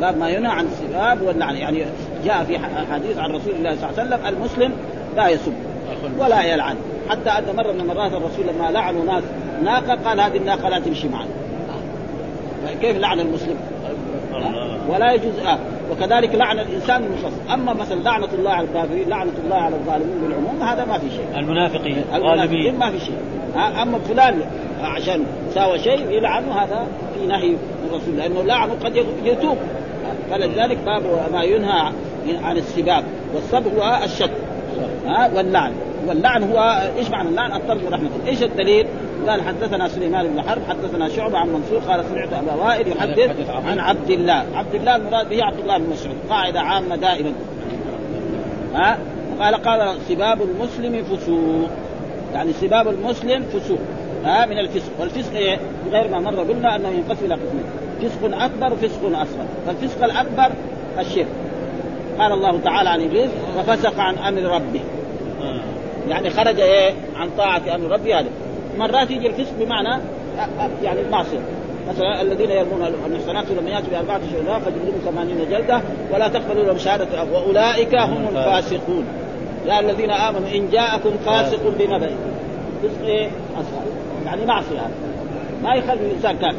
باب ما ينهى عن السباب واللعن. يعني جاء في حديث عن رسول الله صلى الله عليه وسلم المسلم لا يسب ولا يلعن. حتى أن مره من المرات الرسول لما لعنوا ناس ناقة قال هذه الناقة لا تمشي معنا. كيف لعن المسلم؟ ولا يجوز آه. وكذلك لعن الإنسان المخصص أما مثلا لعنة الله على الكافرين لعنة الله على الظالمين بالعموم هذا ما في شيء. المنافقين المنافقين ما في شيء. أما فلان عشان ساوى شيء يلعنه هذا في نهي من الرسول لأنه لعنه قد يتوب. فلذلك باب ما ينهى عن السباب. والسب هو الشد ها واللعن. واللعن هو إيش معنى اللعن؟ الطرد رحمة إيش الدليل؟ قال حدثنا سليمان بن حرب حدثنا شعبة عن منصور قال سمعت أبا وائل يحدث عن عبد الله، عبد الله المراد به عبد الله بن مسعود، قاعدة عامة دائما. ها؟ قال قال سباب المسلم فسوق. يعني سباب المسلم فسوق. ها؟ من الفسق. والفسق إيه؟ غير ما مر قلنا أنه ينقسم إلى قسمين. فسق أكبر وفسق أصغر. فالفسق الأكبر الشرك. قال الله تعالى عن إبليس وفسق عن أمر ربه. يعني خرج إيه؟ عن طاعة أمر ربه هذا. مرات يجي الفسق بمعنى يعني المعصيه مثلا الذين يرمون المحصنات لما ياتوا بأربعة شهداء فجلدهم ثمانين جلدة ولا تقبلوا لهم شهادة واولئك هم الفاسقون. يا الذين آمنوا إن جاءكم فاسق بنبأ. فسق إيه؟ أصغر. يعني معصية. ما يخلي الإنسان كافر.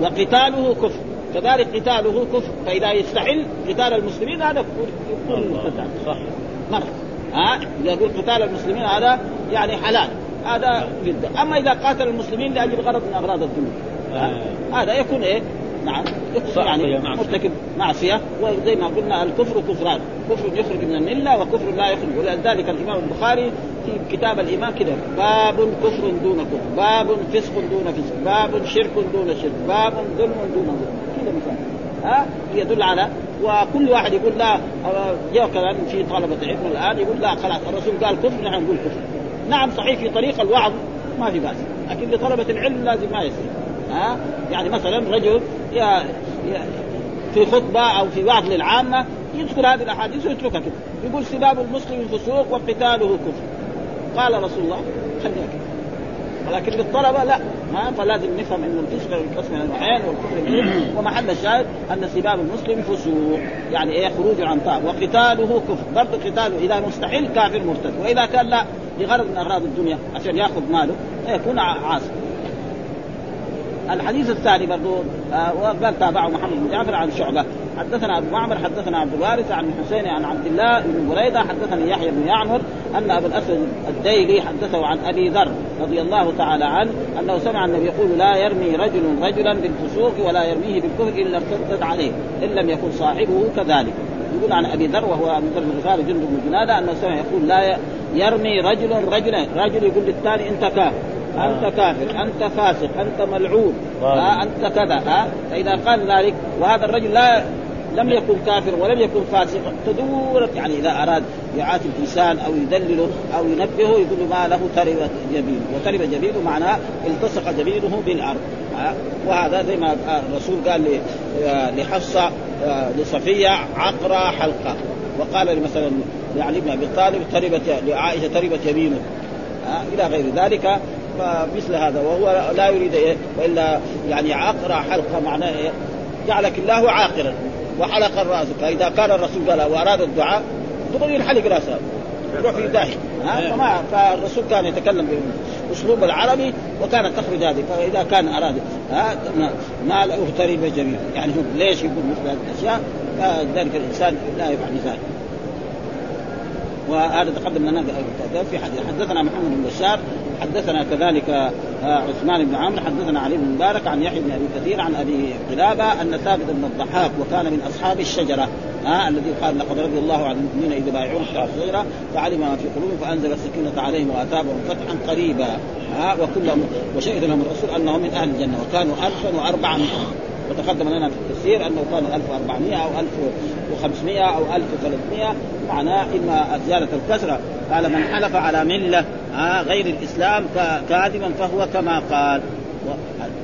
وقتاله كفر. كذلك قتاله كفر. فإذا يستحل قتال المسلمين هذا يكون صح مرة. ها؟ يقول قتال المسلمين هذا يعني حلال. هذا جدا أما إذا قاتل المسلمين لأجل غرض من أغراض الدنيا آه. هذا يكون إيه؟ نعم. يعني مرتكب معصية. وزي ما قلنا الكفر كفران. كفر يخرج من الملة وكفر لا يخرج. ولذلك الإمام البخاري في كتاب الإيمان كده باب كفر دون كفر. باب فسق دون فسق. باب شرك دون شرك. باب ظلم دون ظلم. كذا مثال ها؟ يدل على وكل واحد يقول لا جاء كمان في طلبة علم الآن يقول لا خلاص الرسول قال كفر نحن نقول كفر. نعم صحيح في طريق الوعظ ما في بأس لكن لطلبة العلم لازم ما يصير. ها؟ يعني مثلا رجل يا في خطبة أو في وعظ للعامة يذكر هذه الأحاديث ويتركها كده. يقول سباب المسلم فسوق وقتاله كفر. قال رسول الله خليها كده. ولكن للطلبة لا. ها فلازم نفهم إنه الفسق ينقسم من النوعين والكفر ومحل الشاهد أن سباب المسلم فسوق يعني إيه خروج عن طاعة. وقتاله كفر. برضه قتاله إذا مستحيل كافر مرتد. وإذا كان لا لغرض من أغراض الدنيا عشان يأخذ ماله يكون عاصي. الحديث الثاني برضو آه وقال تابعه محمد بن جعفر عن شعبة. حدثنا أبو معمر حدثنا عبد الوارث عن حسين عن عبد الله بن بريدة حدثني يحيى بن يعمر أن أبو الأسود الديلي حدثه عن أبي ذر رضي الله تعالى عنه أنه سمع النبي يقول لا يرمي رجل رجلا بالفسوق ولا يرميه بالكفر إلا ارتدت عليه إن لم يكن صاحبه كذلك. يقول عن أبي ذر وهو من ذر الغفار جند بن جنادة أنه سمع يقول لا يرمي رجل رجلا رجل يقول للثاني أنت كافر أنت كافر أنت فاسق أنت ملعون ها أنت كذا ها فإذا قال ذلك وهذا الرجل لا لم يكن كافر ولم يكن فاسقا تدور يعني إذا أراد يعاتب الإنسان أو يدلله أو ينبهه يقول ما له ترب جبينه وترب جبينه معناه التصق جبينه بالأرض. وهذا زي ما الرسول قال لحفصة لصفية عقرى حلقة. وقال مثلا لعلي بن أبي طالب تربت لعائشة تربت يمينه إلى غير ذلك فمثل هذا. وهو لا يريد إيه؟ وإلا يعني عقر حلقة معناه إيه؟ جعلك الله عاقرا. وحلق الرأس. فإذا كان الرسول قال وأراد الدعاء دغري ينحلق راسه يروح في داهية. ها؟ فما فالرسول كان يتكلم بالاسلوب العربي وكانت تخرج هذه. فإذا كان اراد ها؟ ما له تريب جميل. يعني ليش يقول مثل هذه الأشياء؟ فذلك الإنسان لا يفعل ذلك. وهذا تقدم لنا في حديث. حدثنا محمد بن بشار حدثنا كذلك عثمان بن عمرو حدثنا علي بن مبارك عن يحيى بن أبي كثير عن أبي قلابة أن ثابت بن الضحاك وكان من أصحاب الشجرة ها الذي قال لقد رضي الله عن المؤمنين اذا بايعون تحت الشجره فعلم ما في قلوبهم فأنزل السكينة عليهم وأتابهم فتحا قريبا. ها وكلهم وشهد لهم الرسول أنهم من أهل الجنة وكانوا 1400 وتقدم لنا في التفسير أنه كانوا 1400 أو 1500 أو 1300 معناه إما زيادة الكسرة. قال من حلف على ملة آه غير الإسلام كاذبا فهو كما قال.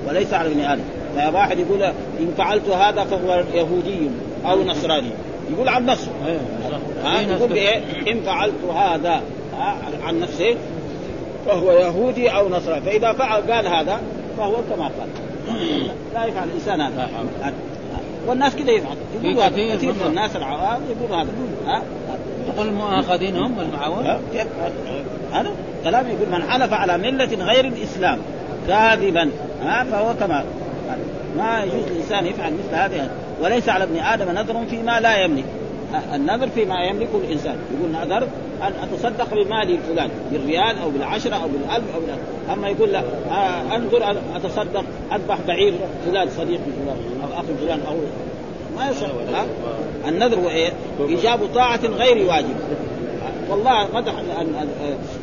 وليس على ابن آدم فواحد يقول إن فعلت هذا فهو يهودي أو نصراني. يقول عن نفسه. ها يقول إيه؟ إن فعلت هذا عن نفسه فهو يهودي أو نصراني. فإذا فعل قال هذا فهو كما قال. لا يفعل الإنسان هذا. والناس كذا يفعل. يقولوا هذا. كثير من الناس العوام يقولوا هذا. ها؟ تقول المؤاخذين هم المعاون هذا كلام يقول من حلف على ملة غير الإسلام كاذبا ها؟ فهو كما ما يجوز الإنسان يفعل مثل هذه. وليس على ابن آدم نذر فيما لا يملك. النذر فيما يملكه الإنسان. يقول نذر أن أتصدق بمال الفلان بالريال أو بالعشرة أو بالألف أو بالألف. أما يقول لا انظر أن أتصدق أذبح بعير فلان صديقي فلان أو أخي فلان أو ما يصح النذر هو إيه؟ إيجاب طاعة غير واجب. والله مدح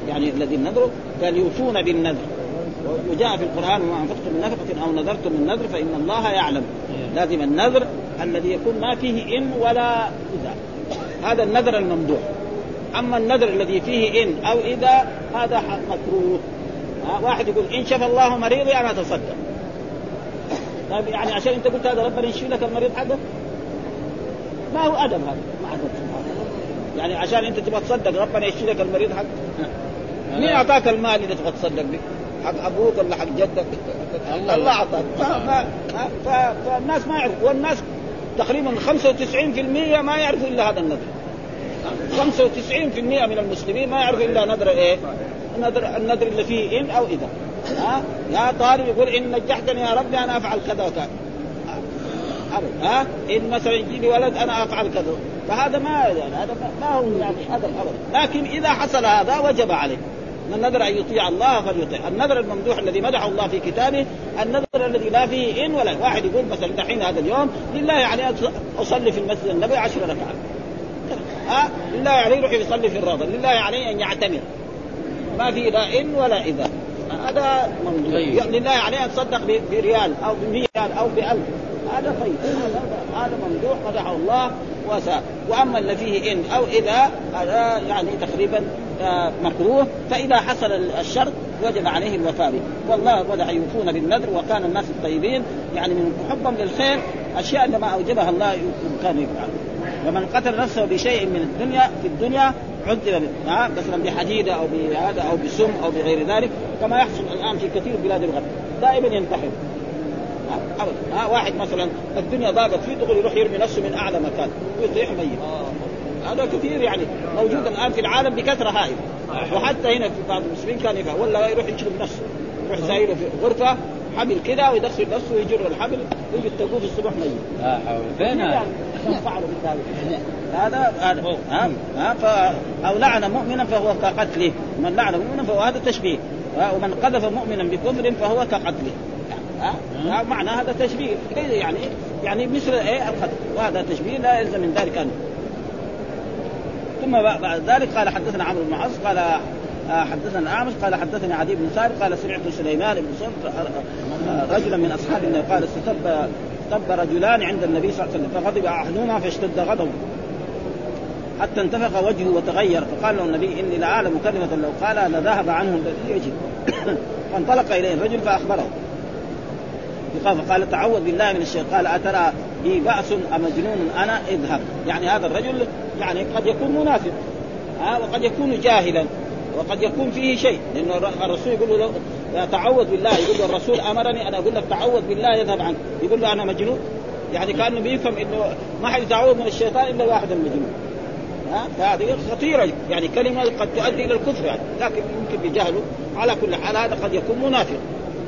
يعني الذي نذروا قال يوفون بالنذر. وجاء في القرآن وما انفقتم من نفقه أو نذرتم من نذر فان الله يعلم. لازم النذر الذي يكون ما فيه إن ولا إذا. هذا النذر الممدوح. أما النذر الذي فيه إن أو إذا هذا مكروه. واحد يقول إن شفى الله مريضي أنا أتصدق. طيب يعني عشان أنت قلت هذا ربنا يشفي لك المريض حقك ما هو أدب هذا. ما أدب. يعني عشان أنت تبغى تصدق ربنا يشفي لك المريض حق مين أعطاك المال اللي تبغى تصدق به؟ حق أبوك ولا حق جدك؟ الله. الله أعطاك. فالناس ما يعرفوا والناس تقريبا 95% ما يعرفوا إلا هذا النذر 95% من المسلمين ما يعرفوا إلا نذر إيه؟ النذر النذر اللي فيه إن أو إذا. ها؟ يا طالب يقول إن نجحتني يا ربي أنا أفعل كذا وكذا. ها؟ إن مثلا يجي لي ولد أنا أفعل كذا. فهذا ما يعني هذا ما هو يعني هذا ابدا. لكن إذا حصل هذا وجب عليه. من نذر أن يطيع الله فليطيع، النذر الممدوح الذي مدحه الله في كتابه النذر الذي لا فيه إن ولا واحد يقول مثلا دحين هذا اليوم لله يعني أصلي في المسجد النبوي عشر ركعات. ها لله يعني يروح يصلي في الروضة، لله يعني أن يعتمر. ما في لا إن ولا إذا. هذا ممدوح، يعني لله يعني أن تصدق بريال أو بريال أو بألف. هذا طيب هذا هذا ممدوح مدحه الله وساء وأما اللي فيه إن أو إذا هذا يعني تقريبا مكروه فإذا حصل الشرط وجب عليه الوفاء به. والله وضع يوفون بالنذر وكان الناس الطيبين يعني من حبهم للخير أشياء لما أوجبها الله كانوا يفعلون ومن قتل نفسه بشيء من الدنيا في الدنيا عذب مثلا بحديده أو بهذا أو بسم أو بغير ذلك كما يحصل الآن في كثير بلاد الغرب. دائما ينتحر. ها واحد مثلا الدنيا ضاقت فيه دغري يروح يرمي نفسه من أعلى مكان ويطيح ميت. هذا كثير يعني موجود الآن في العالم بكثرة هائلة. وحتى هنا في بعض المسلمين كان يفعل. ولا يروح يشرب نفسه يروح زايله في غرفه حبل كذا ويدخل نفسه ويجر الحبل. ويجي تلقوه في الصبح ميت. لا حول فين هذا؟ فعلوا هذا هذا ها ها ف أو لعن مؤمنا فهو كقتله. من لعن مؤمنا فهو هذا تشبيه. ومن قذف مؤمنا بكفر فهو كقتله. ها معنى هذا تشبيه. يعني يعني مثل إيه القتل. وهذا تشبيه لا يلزم من ذلك أن ثم بعد ذلك قال حدثنا عمرو بن عاص قال حدثنا الأعمش قال حدثني عدي بن ثابت قال سمعت سليمان بن صلت رجلا من أصحاب النبي قال استتب استتب رجلان عند النبي صلى الله عليه وسلم فغضب أحدهما فاشتد غضبه حتى انتفخ وجهه وتغير فقال له النبي إني لأعلم كلمة لو قالها لذهب عنه الذي يجب فانطلق إليه الرجل فأخبره. فقال تعوذ بالله من الشيطان. قال أترى بي بأس امجنون أنا اذهب. يعني هذا الرجل يعني قد يكون منافق. ها وقد يكون جاهلا. وقد يكون فيه شيء. لأنه الرسول يقول له تعوذ بالله. يقول له الرسول أمرني أن أقول لك تعوذ بالله يذهب عنك. يقول له أنا مجنون. يعني كأنه بيفهم إنه ما حد يتعوذ من الشيطان إلا واحد المجنون. ها فهذه خطيرة. يعني كلمة قد تؤدي إلى الكفر. يعني لكن يمكن بجهله على كل حال. هذا قد يكون منافق.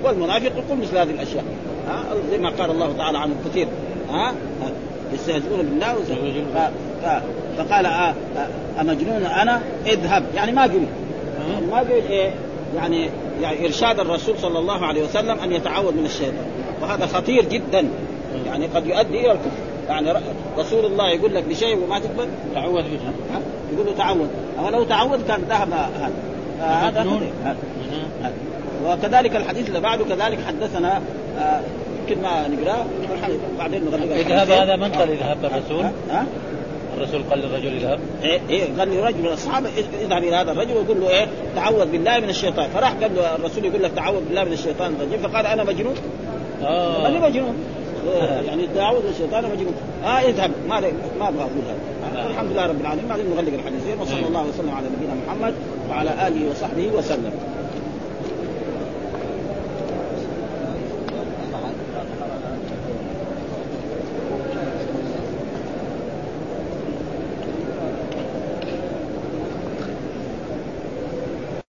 والمنافق يقول مثل هذه الأشياء. ها؟ زي ما قال الله تعالى عنه كثير. ها؟ يستهزئون بالله. فقال آه آه أمجنون أنا؟ اذهب. يعني ما يعني ما قل إيه؟ يعني, يعني إرشاد الرسول صلى الله عليه وسلم أن يتعوذ من الشيطان. وهذا خطير جدا. يعني قد يؤدي إلى الكفر. يعني رسول الله يقول لك بشيء وما تقبل؟ تعوذ به يقول له تعوذ. أما لو تعوذ كان ذهب هذا. هذا وكذلك الحديث اللي بعده كذلك حدثنا يمكن ما نقرأه بعدين نغلق إذهب هذا من قال إذهب الرسول؟ ها؟ الرسول قال للرجل إذهب. إيه إيه قال لرجل من الصحابة اذهب إلى هذا الرجل وقول له إيه تعوذ بالله من الشيطان. فراح قال له الرسول يقول لك تعوذ بالله من الشيطان الرجيم فقال أنا مجنون. آه. ماني مجنون. يعني تعوذ من الشيطان مجنون. آه اذهب. ما ما أبغى أقول هذا. الحمد لله رب العالمين. بعدين نغلق الحديثين وصلى الله وسلم على نبينا محمد وعلى آله وصحبه وسلم.